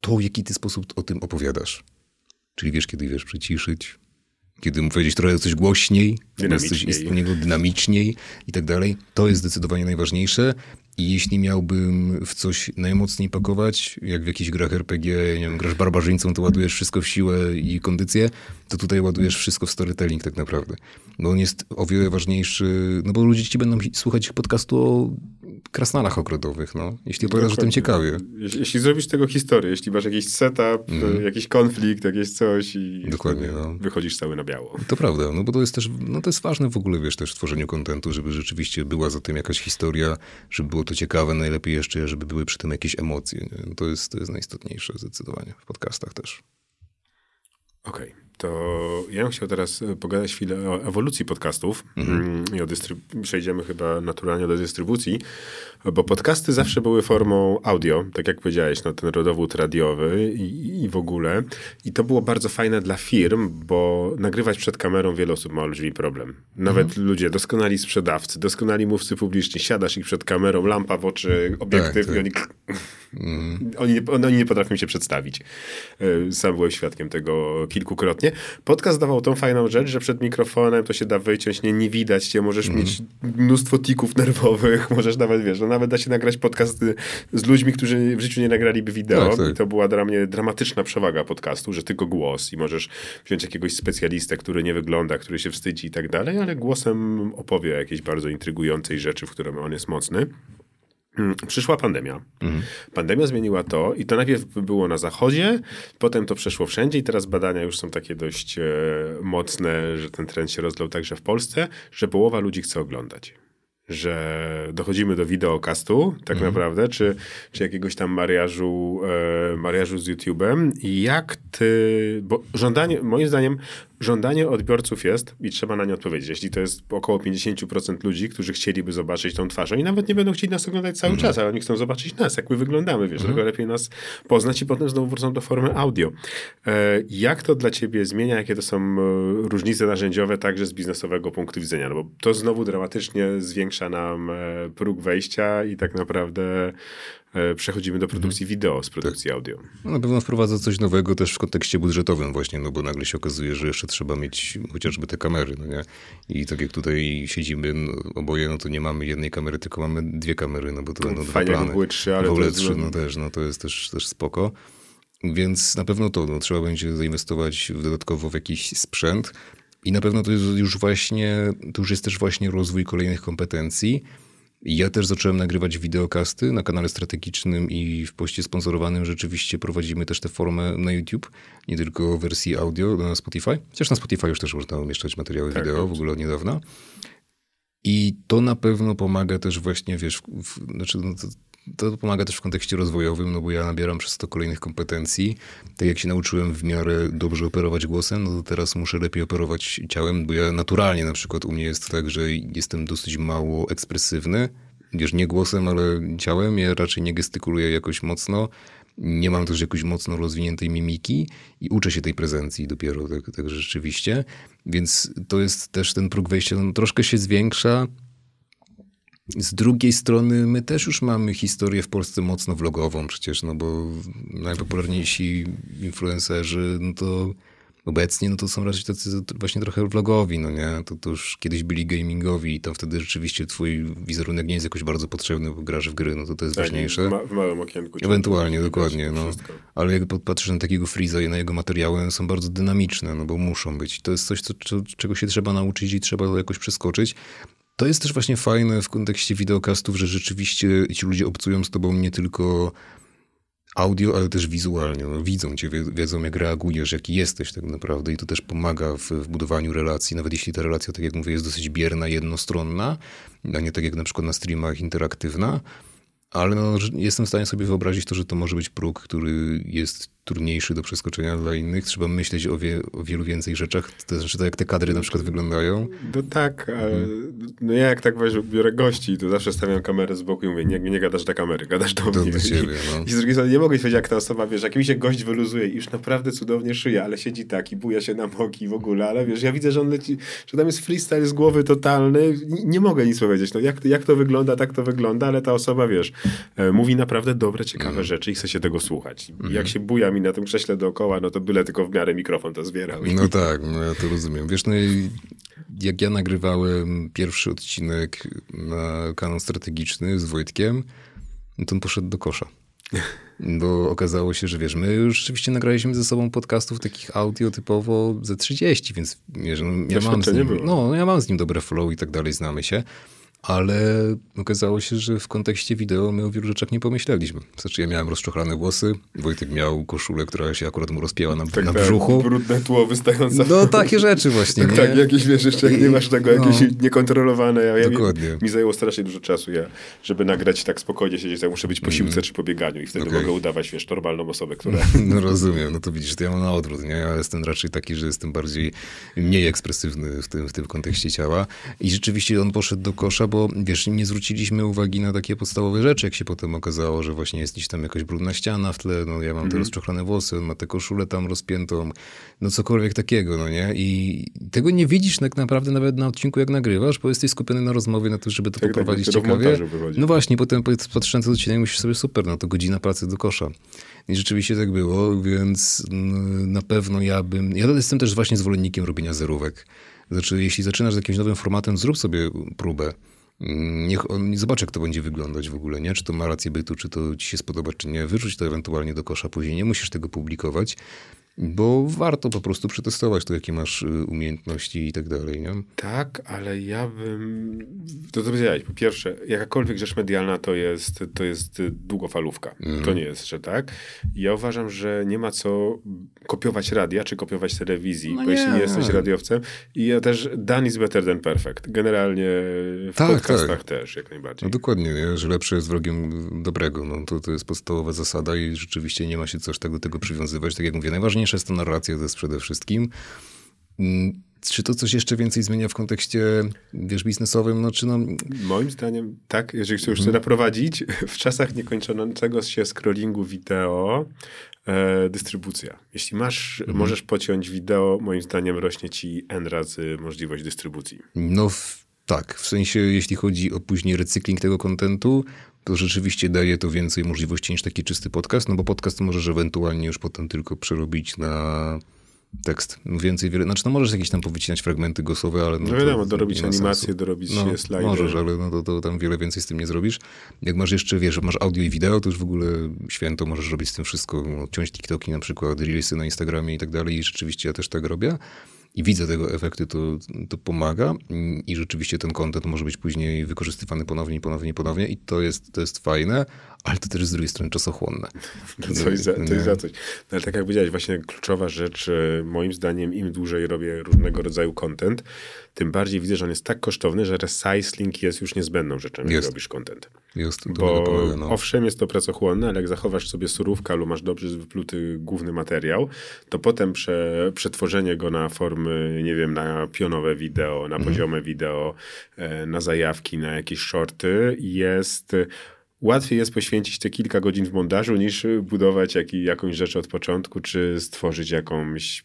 to, w jaki ty sposób o tym opowiadasz. Czyli wiesz, kiedy wiesz, przyciszyć, kiedy mu powiedzieć trochę coś głośniej, coś istotnego, dynamiczniej i tak dalej. To jest zdecydowanie najważniejsze i jeśli miałbym w coś najmocniej pakować, jak w jakichś grach RPG, nie wiem, grasz barbarzyńcą, to ładujesz wszystko w siłę i kondycję, to tutaj ładujesz wszystko w storytelling tak naprawdę. Bo on jest o wiele ważniejszy, no bo ludzie ci będą słuchać podcastu o krasnalach ogrodowych, no. Jeśli opowiadasz o tym ciekawie. Jeśli, jeśli zrobisz tego historię, jeśli masz jakiś setup, mm. jakiś konflikt, jakieś coś i Dokładnie, no. wychodzisz cały na biało. To prawda, no bo to jest też, no to jest ważne w ogóle, wiesz, też w tworzeniu kontentu, żeby rzeczywiście była za tym jakaś historia, żeby było to ciekawe, najlepiej jeszcze, żeby były przy tym jakieś emocje. Nie? To, jest, to jest najistotniejsze zdecydowanie w podcastach też. Okej. Okay. To ja bym chciał teraz e, pogadać chwilę o ewolucji podcastów mhm. i o przejdziemy chyba naturalnie do dystrybucji, bo podcasty zawsze były formą audio, tak jak powiedziałeś, no, ten rodowód radiowy i, i w ogóle. I to było bardzo fajne dla firm, bo nagrywać przed kamerą wiele osób ma olbrzymi problem. Nawet mhm. ludzie, doskonali sprzedawcy, doskonali mówcy publiczni, siadasz ich przed kamerą, lampa w oczy, obiektyw tak, tak. i oni... Mm. Oni, oni nie potrafią się przedstawić. E, sam byłem świadkiem tego kilkukrotnie. Podcast dawał tą fajną rzecz, że przed mikrofonem to się da wyciąć, nie, nie widać cię, możesz mm. mieć mnóstwo tików nerwowych, możesz nawet, wiesz, no nawet da się nagrać podcast z ludźmi, którzy w życiu nie nagraliby wideo. Tak, tak. I to była dla mnie dramatyczna przewaga podcastu, że tylko głos i możesz wziąć jakiegoś specjalistę, który nie wygląda, który się wstydzi i tak dalej, ale głosem opowie o jakiejś bardzo intrygującej rzeczy, w którym on jest mocny. Mm, przyszła pandemia. Mhm. Pandemia zmieniła to i to najpierw było na zachodzie, potem to przeszło wszędzie i teraz badania już są takie dość e, mocne, że ten trend się rozlał także w Polsce, że połowa ludzi chce oglądać że dochodzimy do wideokastu, tak mhm. naprawdę, czy, czy jakiegoś tam mariażu, e, mariażu z YouTube'em i jak ty, bo żądanie, moim zdaniem żądanie odbiorców jest i trzeba na nie odpowiedzieć. Jeśli to jest około 50% ludzi, którzy chcieliby zobaczyć tą twarz, oni nawet nie będą chcieli nas oglądać cały mhm. czas, ale oni chcą zobaczyć nas, jak my wyglądamy, wiesz, mhm. lepiej nas poznać i potem znowu wrócą do formy audio. E, jak to dla ciebie zmienia, jakie to są e, różnice narzędziowe także z biznesowego punktu widzenia? No bo to znowu dramatycznie zwiększa nam e, próg wejścia i tak naprawdę przechodzimy do produkcji mhm. wideo z produkcji tak. audio. No, na pewno wprowadza coś nowego też w kontekście budżetowym właśnie, no bo nagle się okazuje, że jeszcze trzeba mieć chociażby te kamery, no nie? I tak jak tutaj siedzimy no, oboje, no to nie mamy jednej kamery, tylko mamy dwie kamery, no bo to będą dwa plany. były trzy, ale w ogóle trzy, no też, no to jest też, też spoko. Więc na pewno to, no, trzeba będzie zainwestować dodatkowo w jakiś sprzęt i na pewno to jest już właśnie, to już jest też właśnie rozwój kolejnych kompetencji, ja też zacząłem nagrywać wideokasty na kanale strategicznym i w poście sponsorowanym rzeczywiście prowadzimy też tę formę na YouTube, nie tylko wersji audio na Spotify. Chociaż na Spotify już też można umieszczać materiały tak, wideo, w ogóle od niedawna. I to na pewno pomaga też właśnie, wiesz, w, w, znaczy, no to, pomaga też w kontekście rozwojowym, no bo ja nabieram przez to kolejnych kompetencji. Tak jak się nauczyłem w miarę dobrze operować głosem, no to teraz muszę lepiej operować ciałem, bo ja naturalnie na przykład u mnie jest tak, że jestem dosyć mało ekspresywny, wiesz, nie głosem, ale ciałem. Ja raczej nie gestykuluję jakoś mocno. Nie mam też jakoś mocno rozwiniętej mimiki i uczę się tej prezencji dopiero, tak, tak rzeczywiście. Więc to jest też ten próg wejścia, no, troszkę się zwiększa, z drugiej strony my też już mamy historię w Polsce mocno vlogową przecież, no bo najpopularniejsi influencerzy, no to obecnie no to są raczej tacy właśnie trochę vlogowi, no nie? To, to już kiedyś byli gamingowi i tam wtedy rzeczywiście twój wizerunek nie jest jakoś bardzo potrzebny, bo grasz w gry, no to to jest tak, ważniejsze. W, małym okienku. Ewentualnie, dokładnie, no. Ale jak patrzysz na takiego Freeza i na jego materiały, one są bardzo dynamiczne, no bo muszą być. To jest coś, co, czego się trzeba nauczyć i trzeba to jakoś przeskoczyć. To jest też właśnie fajne w kontekście wideokastów, że rzeczywiście ci ludzie obcują z tobą nie tylko audio, ale też wizualnie. No, widzą cię, wiedzą jak reagujesz, jaki jesteś tak naprawdę i to też pomaga w, w, budowaniu relacji, nawet jeśli ta relacja, tak jak mówię, jest dosyć bierna, jednostronna, a nie tak jak na przykład na streamach interaktywna, ale no, jestem w stanie sobie wyobrazić to, że to może być próg, który jest trudniejszy do przeskoczenia dla innych. Trzeba myśleć o, wie, o wielu więcej rzeczach. To znaczy, to jak te kadry na przykład wyglądają. No tak, hmm. no ja jak tak biorę gości, to zawsze stawiam kamerę z boku i mówię, nie, nie gadasz do kamery, gadasz do mnie. Do ciebie, no. I z drugiej strony nie mogę powiedzieć, jak ta osoba, wiesz, jak mi się gość wyluzuje i już naprawdę cudownie szyja, ale siedzi tak i buja się na boki w ogóle, ale wiesz, ja widzę, że on leci, że tam jest freestyle z głowy totalny, nie, nie mogę nic powiedzieć, no jak, jak to wygląda, tak to wygląda, ale ta osoba, wiesz, e, mówi naprawdę dobre, ciekawe mm. rzeczy i chce się tego słuchać. Mm. Jak się buja mi na tym krześle dookoła, no to byle tylko w miarę mikrofon to zbierał. No tak, no ja to rozumiem. Wiesz, no i jak ja nagrywałem pierwszy odcinek na kanał strategiczny z Wojtkiem, no to on poszedł do kosza. Bo okazało się, że wiesz, my już rzeczywiście nagraliśmy ze sobą podcastów takich audio typowo ze 30, więc wiesz, no, ja, mam z nim, no, ja mam z nim dobre flow i tak dalej, znamy się. Ale okazało się, że w kontekście wideo my o wielu rzeczach nie pomyśleliśmy. Znaczy ja miałem rozczochrane włosy, Wojtek miał koszulę, która się akurat mu rozpięła na, tak, na brzuchu. brudne tło wystające. No takie rzeczy właśnie, tak? Tak, jakieś wiesz, jeszcze jak nie masz tego, no, jakieś niekontrolowane. Ja, Dokładnie. Mi, mi zajęło strasznie dużo czasu, ja, żeby nagrać tak spokojnie siedzieć, ja muszę być po siłce mm. czy po bieganiu i wtedy okay. mogę udawać, wiesz, normalną osobę, która... No rozumiem, no to widzisz, to ja mam na odwrót, nie? Ja jestem raczej taki, że jestem bardziej mniej ekspresywny w tym, w tym kontekście ciała i rzeczywiście on poszedł do kosza, bo wiesz, nie zwróciliśmy uwagi na takie podstawowe rzeczy, jak się potem okazało, że właśnie jest gdzieś tam jakaś brudna ściana w tle, no ja mam te Mhm. rozczochrane włosy, on ma tę koszulę tam rozpiętą, no cokolwiek takiego, no nie? I tego nie widzisz tak naprawdę nawet na odcinku, jak nagrywasz, bo jesteś skupiony na rozmowie, na to, żeby to Tak, tak, poprowadzić w ciekawie. No właśnie, potem patrząc na odcinek myślisz sobie, super, no to godzina pracy do kosza. I rzeczywiście tak było, więc mm, na pewno ja bym... Ja jestem też właśnie zwolennikiem robienia zerówek. Znaczy, jeśli zaczynasz z jakimś nowym formatem, zrób sobie próbę. Mm, Niech on, zobacz, jak to będzie wyglądać w ogóle, nie? Czy to ma rację bytu, czy to ci się spodoba, czy nie. Wyrzuć to ewentualnie do kosza później. Nie musisz tego publikować, bo warto po prostu przetestować to, jakie masz y, umiejętności i tak dalej, nie? Tak, ale ja bym. To co powiedziałeś. Po pierwsze, jakakolwiek rzecz medialna to jest, to jest y, długofalówka. Mhm. To nie jest, że tak. Ja uważam, że nie ma co kopiować radia, czy kopiować telewizji, No bo jeśli nie. nie jesteś radiowcem. I ja też done is better than perfect. Generalnie w Tak, podcastach tak. też, jak najbardziej. No dokładnie, nie? że lepsze jest wrogiem dobrego. No, to, to jest podstawowa zasada i rzeczywiście nie ma się coś tak do tego przywiązywać. Tak jak mówię, najważniejsza jest to narracja, to jest przede wszystkim. Mm, Czy to coś jeszcze więcej zmienia w kontekście, wiesz, biznesowym? No, czy no, Moim zdaniem, tak, jeżeli chcę już Mhm. to naprowadzić, w czasach niekończącego się scrollingu wideo, e, dystrybucja. Jeśli masz, Mhm. możesz pociąć wideo, moim zdaniem rośnie ci N razy możliwość dystrybucji. no w, tak, w sensie jeśli chodzi o później recykling tego kontentu, to rzeczywiście daje to więcej możliwości niż taki czysty podcast, no bo podcast możesz ewentualnie już potem tylko przerobić na tekst. Więcej, wiele, znaczy no możesz jakieś tam powycinać fragmenty głosowe, ale... No to wiadomo, dorobić ma animację, sensu. dorobić No, no, slajdy. możesz, ale no to, to tam wiele więcej z tym nie zrobisz. Jak masz jeszcze, wiesz, masz audio i wideo, to już w ogóle święto, możesz robić z tym wszystko, no, ciąć TikToki na przykład, reelsy na Instagramie i tak dalej i rzeczywiście ja też tak robię. I widzę tego efekty, to, to pomaga i rzeczywiście ten content może być później wykorzystywany ponownie, ponownie, ponownie i to jest, to jest fajne, ale to też z drugiej strony czasochłonne. To coś za, jest za coś. No, ale tak jak powiedziałeś, właśnie kluczowa rzecz, e, moim zdaniem, im dłużej robię różnego rodzaju content, tym bardziej widzę, że on jest tak kosztowny, że recycling jest już niezbędną rzeczą, jak robisz content. Jest, to Bo no. owszem, jest to pracochłonne, ale jak zachowasz sobie surówkę albo masz dobrze wypluty główny materiał, to potem prze, przetworzenie go na formy, nie wiem, na pionowe wideo, Mhm. na poziome wideo, e, na zajawki, na jakieś shorty jest... Łatwiej jest poświęcić te kilka godzin w montażu, niż budować jak, jakąś rzecz od początku, czy stworzyć jakąś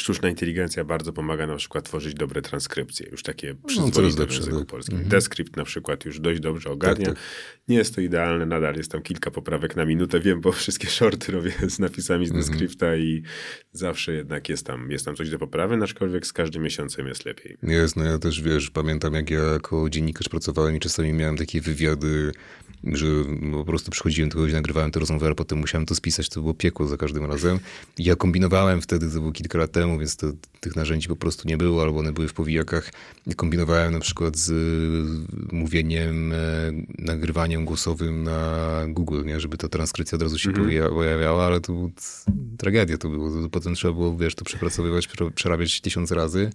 Sztuczna inteligencja bardzo pomaga na przykład tworzyć dobre transkrypcje, już takie przyzwoite w lepsze, języku tak. polskim. Descript na przykład już dość dobrze ogarnia. tak. Nie jest to idealne, nadal jest tam kilka poprawek na minutę, wiem, bo wszystkie shorty robię z napisami z Descripta i zawsze jednak jest tam, jest tam coś do poprawy, aczkolwiek z każdym miesiącem jest lepiej. Jest, no ja też, wiesz, pamiętam jak ja jako dziennikarz pracowałem i czasami miałem takie wywiady, że po prostu przychodziłem do kogoś, nagrywałem tę rozmowę, ale potem musiałem to spisać, to było piekło za każdym razem. I ja kombinowałem wtedy, to było kilka lat temu, więc to, tych narzędzi po prostu nie było, albo one były w powijakach. I kombinowałem na przykład z mówieniem, e, nagrywaniem głosowym na Google, nie? żeby ta transkrypcja od razu się pojawia- pojawiała, ale to był tragedia to było. Potem trzeba było, wiesz, to przepracowywać, prze- przerabiać tysiąc razy.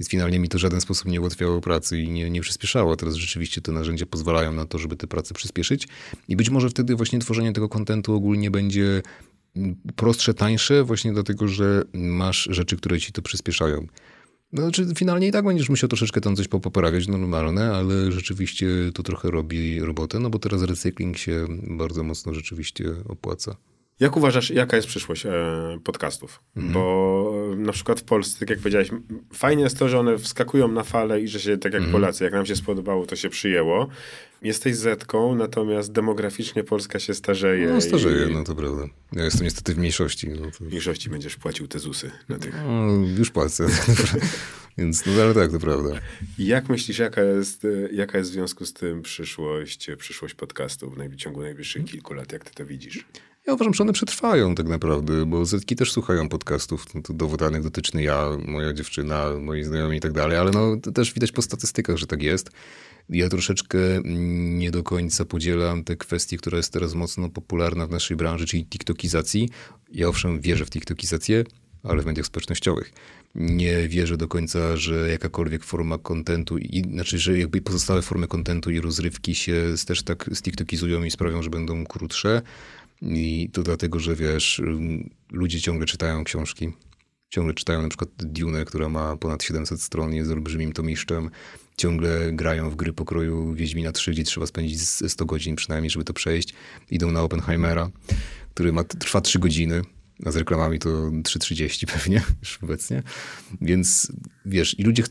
Więc finalnie mi to w żaden sposób nie ułatwiało pracy i nie, nie przyspieszało. Teraz rzeczywiście te narzędzia pozwalają na to, żeby tę pracę przyspieszyć. I być może wtedy właśnie tworzenie tego kontentu ogólnie będzie mm, prostsze, tańsze, właśnie dlatego, że masz rzeczy, które ci to przyspieszają. No, znaczy, finalnie i tak będziesz musiał troszeczkę tam coś popoprawiać, normalne, ale rzeczywiście to trochę robi robotę, no bo teraz recykling się bardzo mocno rzeczywiście opłaca. Jak uważasz, jaka jest przyszłość e, podcastów? Bo e, na przykład w Polsce, tak jak powiedziałeś, fajnie jest to, że one wskakują na falę i że się, tak jak Polacy, jak nam się spodobało, to się przyjęło. Jesteś Zetką, natomiast demograficznie Polska się starzeje. No starzeje, i no to prawda. Ja jestem niestety w mniejszości. No to... W mniejszości będziesz płacił te ZUSy na tych. No, już płacę. Więc no ale tak, to prawda. Jak myślisz, jaka jest, e, jaka jest w związku z tym przyszłość, przyszłość podcastów w ciągu najbliższych kilku lat? Jak ty to widzisz? Ja uważam, że one przetrwają tak naprawdę, bo Zetki też słuchają podcastów. No, to dowód danych dotyczny ja, moja dziewczyna, moi znajomi i tak dalej, ale no, to też widać po statystykach, że tak jest. Ja troszeczkę mm, nie do końca podzielam tę kwestię, która jest teraz mocno popularna w naszej branży, czyli tiktokizacji. Ja owszem wierzę w tiktokizację, ale w mediach społecznościowych. Nie wierzę do końca, że jakakolwiek forma kontentu, i, znaczy, że jakby pozostałe formy kontentu i rozrywki się też tak stiktokizują i sprawią, że będą krótsze. I to dlatego, że wiesz, ludzie ciągle czytają książki. ciągle czytają na przykład Dune, która ma ponad 700 stron, jest olbrzymim tomiszczem, ciągle grają w gry pokroju Wiedźmina 3, gdzie trzeba spędzić 100 godzin przynajmniej, żeby to przejść. Idą na Oppenheimera, który ma, trwa 3 godziny a z reklamami to 3,30 pewnie już obecnie. Więc wiesz, i ludzie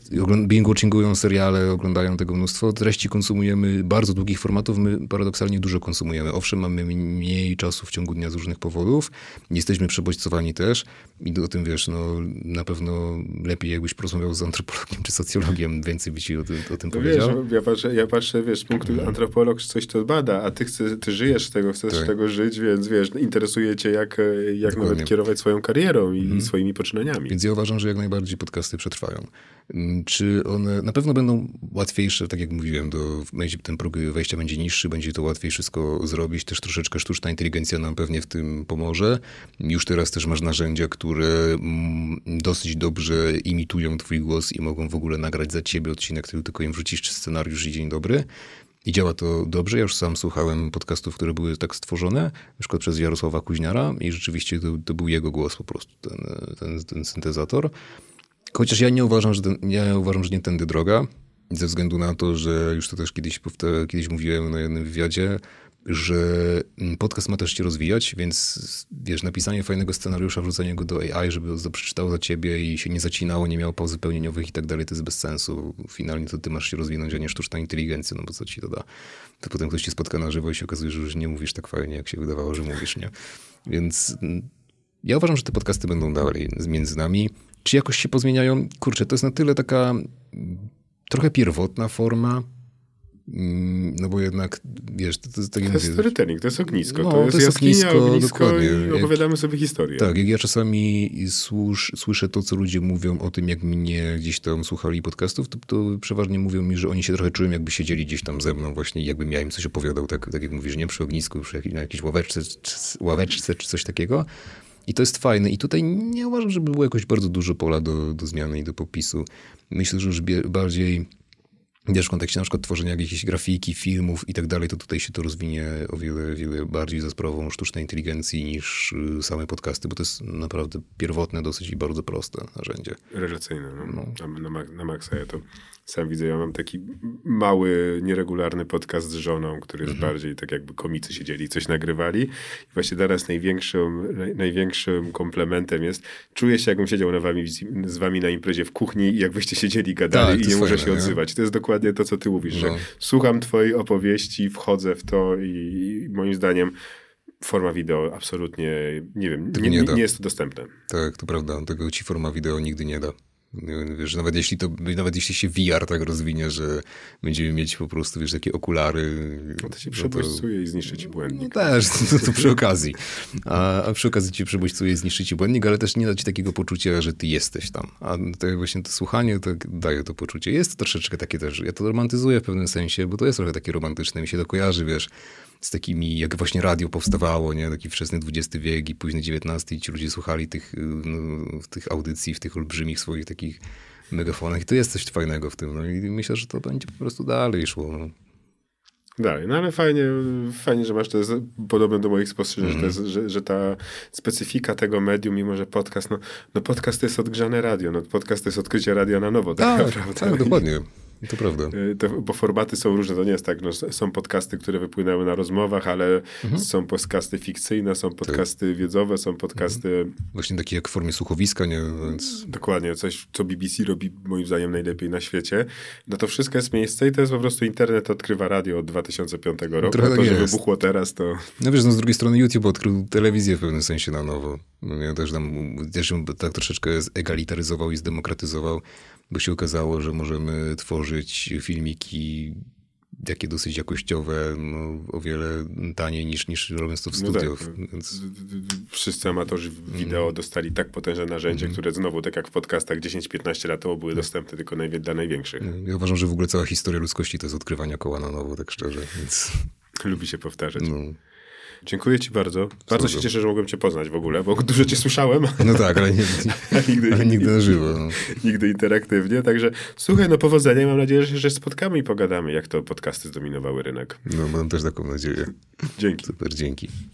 binge-watchingują seriale, oglądają tego mnóstwo. Treści konsumujemy bardzo długich formatów, my paradoksalnie dużo konsumujemy. Owszem, mamy mniej czasu w ciągu dnia z różnych powodów. Jesteśmy przebodźcowani też i o tym wiesz, no na pewno lepiej jakbyś porozmawiał z antropologiem czy socjologiem, więcej by ci o, o tym no powiedział. Wiesz, ja patrzę, ja patrzę, wiesz, z punktu mhm. antropolog coś to bada, a ty, chcesz, ty żyjesz z tego, chcesz tak. z tego żyć, więc wiesz, interesuje cię jak, jak nawet kierować swoją karierą i mhm. swoimi poczynaniami. Więc ja uważam, że jak najbardziej podcasty przetrwają. Mm, czy one na pewno będą łatwiejsze, tak jak mówiłem, do, ten próg wejścia będzie niższy, będzie to łatwiej wszystko zrobić. Też troszeczkę sztuczna inteligencja nam pewnie w tym pomoże. Już teraz też masz narzędzia, które mm, dosyć dobrze imitują twój głos i mogą w ogóle nagrać za ciebie odcinek, który tylko im wrzucisz, czy scenariusz i dzień dobry. I działa to dobrze. Ja już sam słuchałem podcastów, które były tak stworzone, na przykład przez Jarosława Kuźniara i rzeczywiście to, to był jego głos po prostu, ten, ten, ten syntezator. Chociaż ja nie uważam, że ten, ja uważam, że nie tędy droga, ze względu na to, że już to też kiedyś, kiedyś mówiłem na jednym wywiadzie, że podcast ma też się rozwijać, więc wiesz, napisanie fajnego scenariusza, wrzucenie go do AI, żeby to przeczytało za ciebie i się nie zacinało, nie miało pauz pełnieniowych i tak dalej, to jest bez sensu. Finalnie to ty masz się rozwinąć, a nie sztuczna inteligencja, no bo co ci to da? To potem ktoś ci spotka na żywo i się okazuje, że już nie mówisz tak fajnie, jak się wydawało, że mówisz, nie? Więc ja uważam, że te podcasty będą dalej między nami. Czy jakoś się pozmieniają? Kurczę, to jest na tyle taka trochę pierwotna forma, mm, no bo jednak, wiesz, to, to jest tak To jest storytelling, to jest ognisko. No, to jest, to jest jaskinia, ognisko, ognisko dokładnie. i opowiadamy jak, sobie historię. Tak, jak ja czasami służ, słyszę to, co ludzie mówią o tym, jak mnie gdzieś tam słuchali podcastów, to, to, przeważnie mówią mi, że oni się trochę czują, jakby siedzieli gdzieś tam ze mną właśnie, jakbym ja im coś opowiadał, tak, tak jak mówisz, nie przy ognisku, przy na jakiejś ławeczce, czy, ławeczce czy coś takiego. I to jest fajne. I tutaj nie uważam, żeby było jakoś bardzo dużo pola do, do zmiany i do popisu. Myślę, że już bardziej Wiesz, w kontekście na przykład tworzenia jakiejś grafiki, filmów i tak dalej, to tutaj się to rozwinie o wiele, wiele bardziej za sprawą sztucznej inteligencji niż y, same podcasty, bo to jest naprawdę pierwotne dosyć i bardzo proste narzędzie. Rewelacyjne, no. no. Na, na, na maksa ja to sam widzę. Ja mam taki mały, nieregularny podcast z żoną, który jest mhm. bardziej tak jakby komicy siedzieli i coś nagrywali. I właśnie teraz największym, największym komplementem jest, czuję się jakbym siedział na wami, z wami na imprezie w kuchni i jakbyście siedzieli, gadali tak, i nie muszę się odzywać. To jest dokładnie dokładnie to, co ty mówisz, no. że słucham twojej opowieści, wchodzę w to i, i moim zdaniem forma wideo absolutnie, nie wiem, nie, nie, nie, jest to dostępne. Tak, to prawda. Tego ci forma wideo nigdy nie da. Wiesz, nawet jeśli to, nawet jeśli się VR tak rozwinie, że będziemy mieć po prostu, wiesz, takie okulary. No to się przebodźcuje no to... i zniszczy ci błędnik. No też, to, to przy okazji. A, a, przy okazji ci przebodźcuje i zniszczy ci błędnik, ale też nie da ci takiego poczucia, że ty jesteś tam. A to właśnie to słuchanie to daje to poczucie. Jest to troszeczkę takie też, ja to romantyzuję w pewnym sensie, bo to jest trochę takie romantyczne, mi się to kojarzy, wiesz, z takimi, jak właśnie radio powstawało, nie? Taki wczesny XX wiek i późny XIX i ci ludzie słuchali tych, no, tych audycji w tych olbrzymich swoich takich megafonach i to jest coś fajnego w tym. No i myślę, że to będzie po prostu dalej szło. No. Dalej, no ale fajnie, fajnie, że masz to jest podobne do moich spostrzeżeń, mm. że, że, że, ta specyfika tego medium, mimo że podcast, no, no podcast to jest odgrzane radio, no podcast to jest odkrycie radia na nowo, tak, tak naprawdę. Tak, dokładnie. To prawda. Y, to, bo formaty są różne. To nie jest tak, no, są podcasty, które wypłynęły na rozmowach, ale mhm. są podcasty fikcyjne, są podcasty tak. wiedzowe, są podcasty... Mhm. Właśnie takie jak w formie słuchowiska, nie? Więc... Dokładnie. Coś, co BBC robi moim zdaniem najlepiej na świecie. No to wszystko jest miejsce i to jest po prostu internet odkrywa radio od 2005 roku. Trochę to, tak że jest. wybuchło teraz, to... No wiesz, no z drugiej strony YouTube odkrył telewizję w pewnym sensie na nowo. No, ja też tam, też tak troszeczkę egalitaryzował i zdemokratyzował bo się okazało, że możemy tworzyć filmiki takie dosyć jakościowe, no, o wiele taniej niż, niż robiąc to w studio. No tak. Więc... Wszyscy amatorzy wideo mm. dostali tak potężne narzędzie, mm. które znowu, tak jak w podcastach 10-15 lat temu były tak. dostępne tylko najwie, dla największych. Ja uważam, że w ogóle cała historia ludzkości to jest odkrywania koła na nowo, tak szczerze. Więc... Lubi się powtarzać. No. Dziękuję ci bardzo. Bardzo się cieszę, że mogłem cię poznać w ogóle, bo dużo cię słyszałem. No tak, ale, nie, nigdy, ale nigdy na żywo. No. Nigdy interaktywnie, także słuchaj, no powodzenia mam nadzieję, że się spotkamy i pogadamy, jak to podcasty zdominowały rynek. No mam też taką nadzieję. Dzięki. Super, dzięki.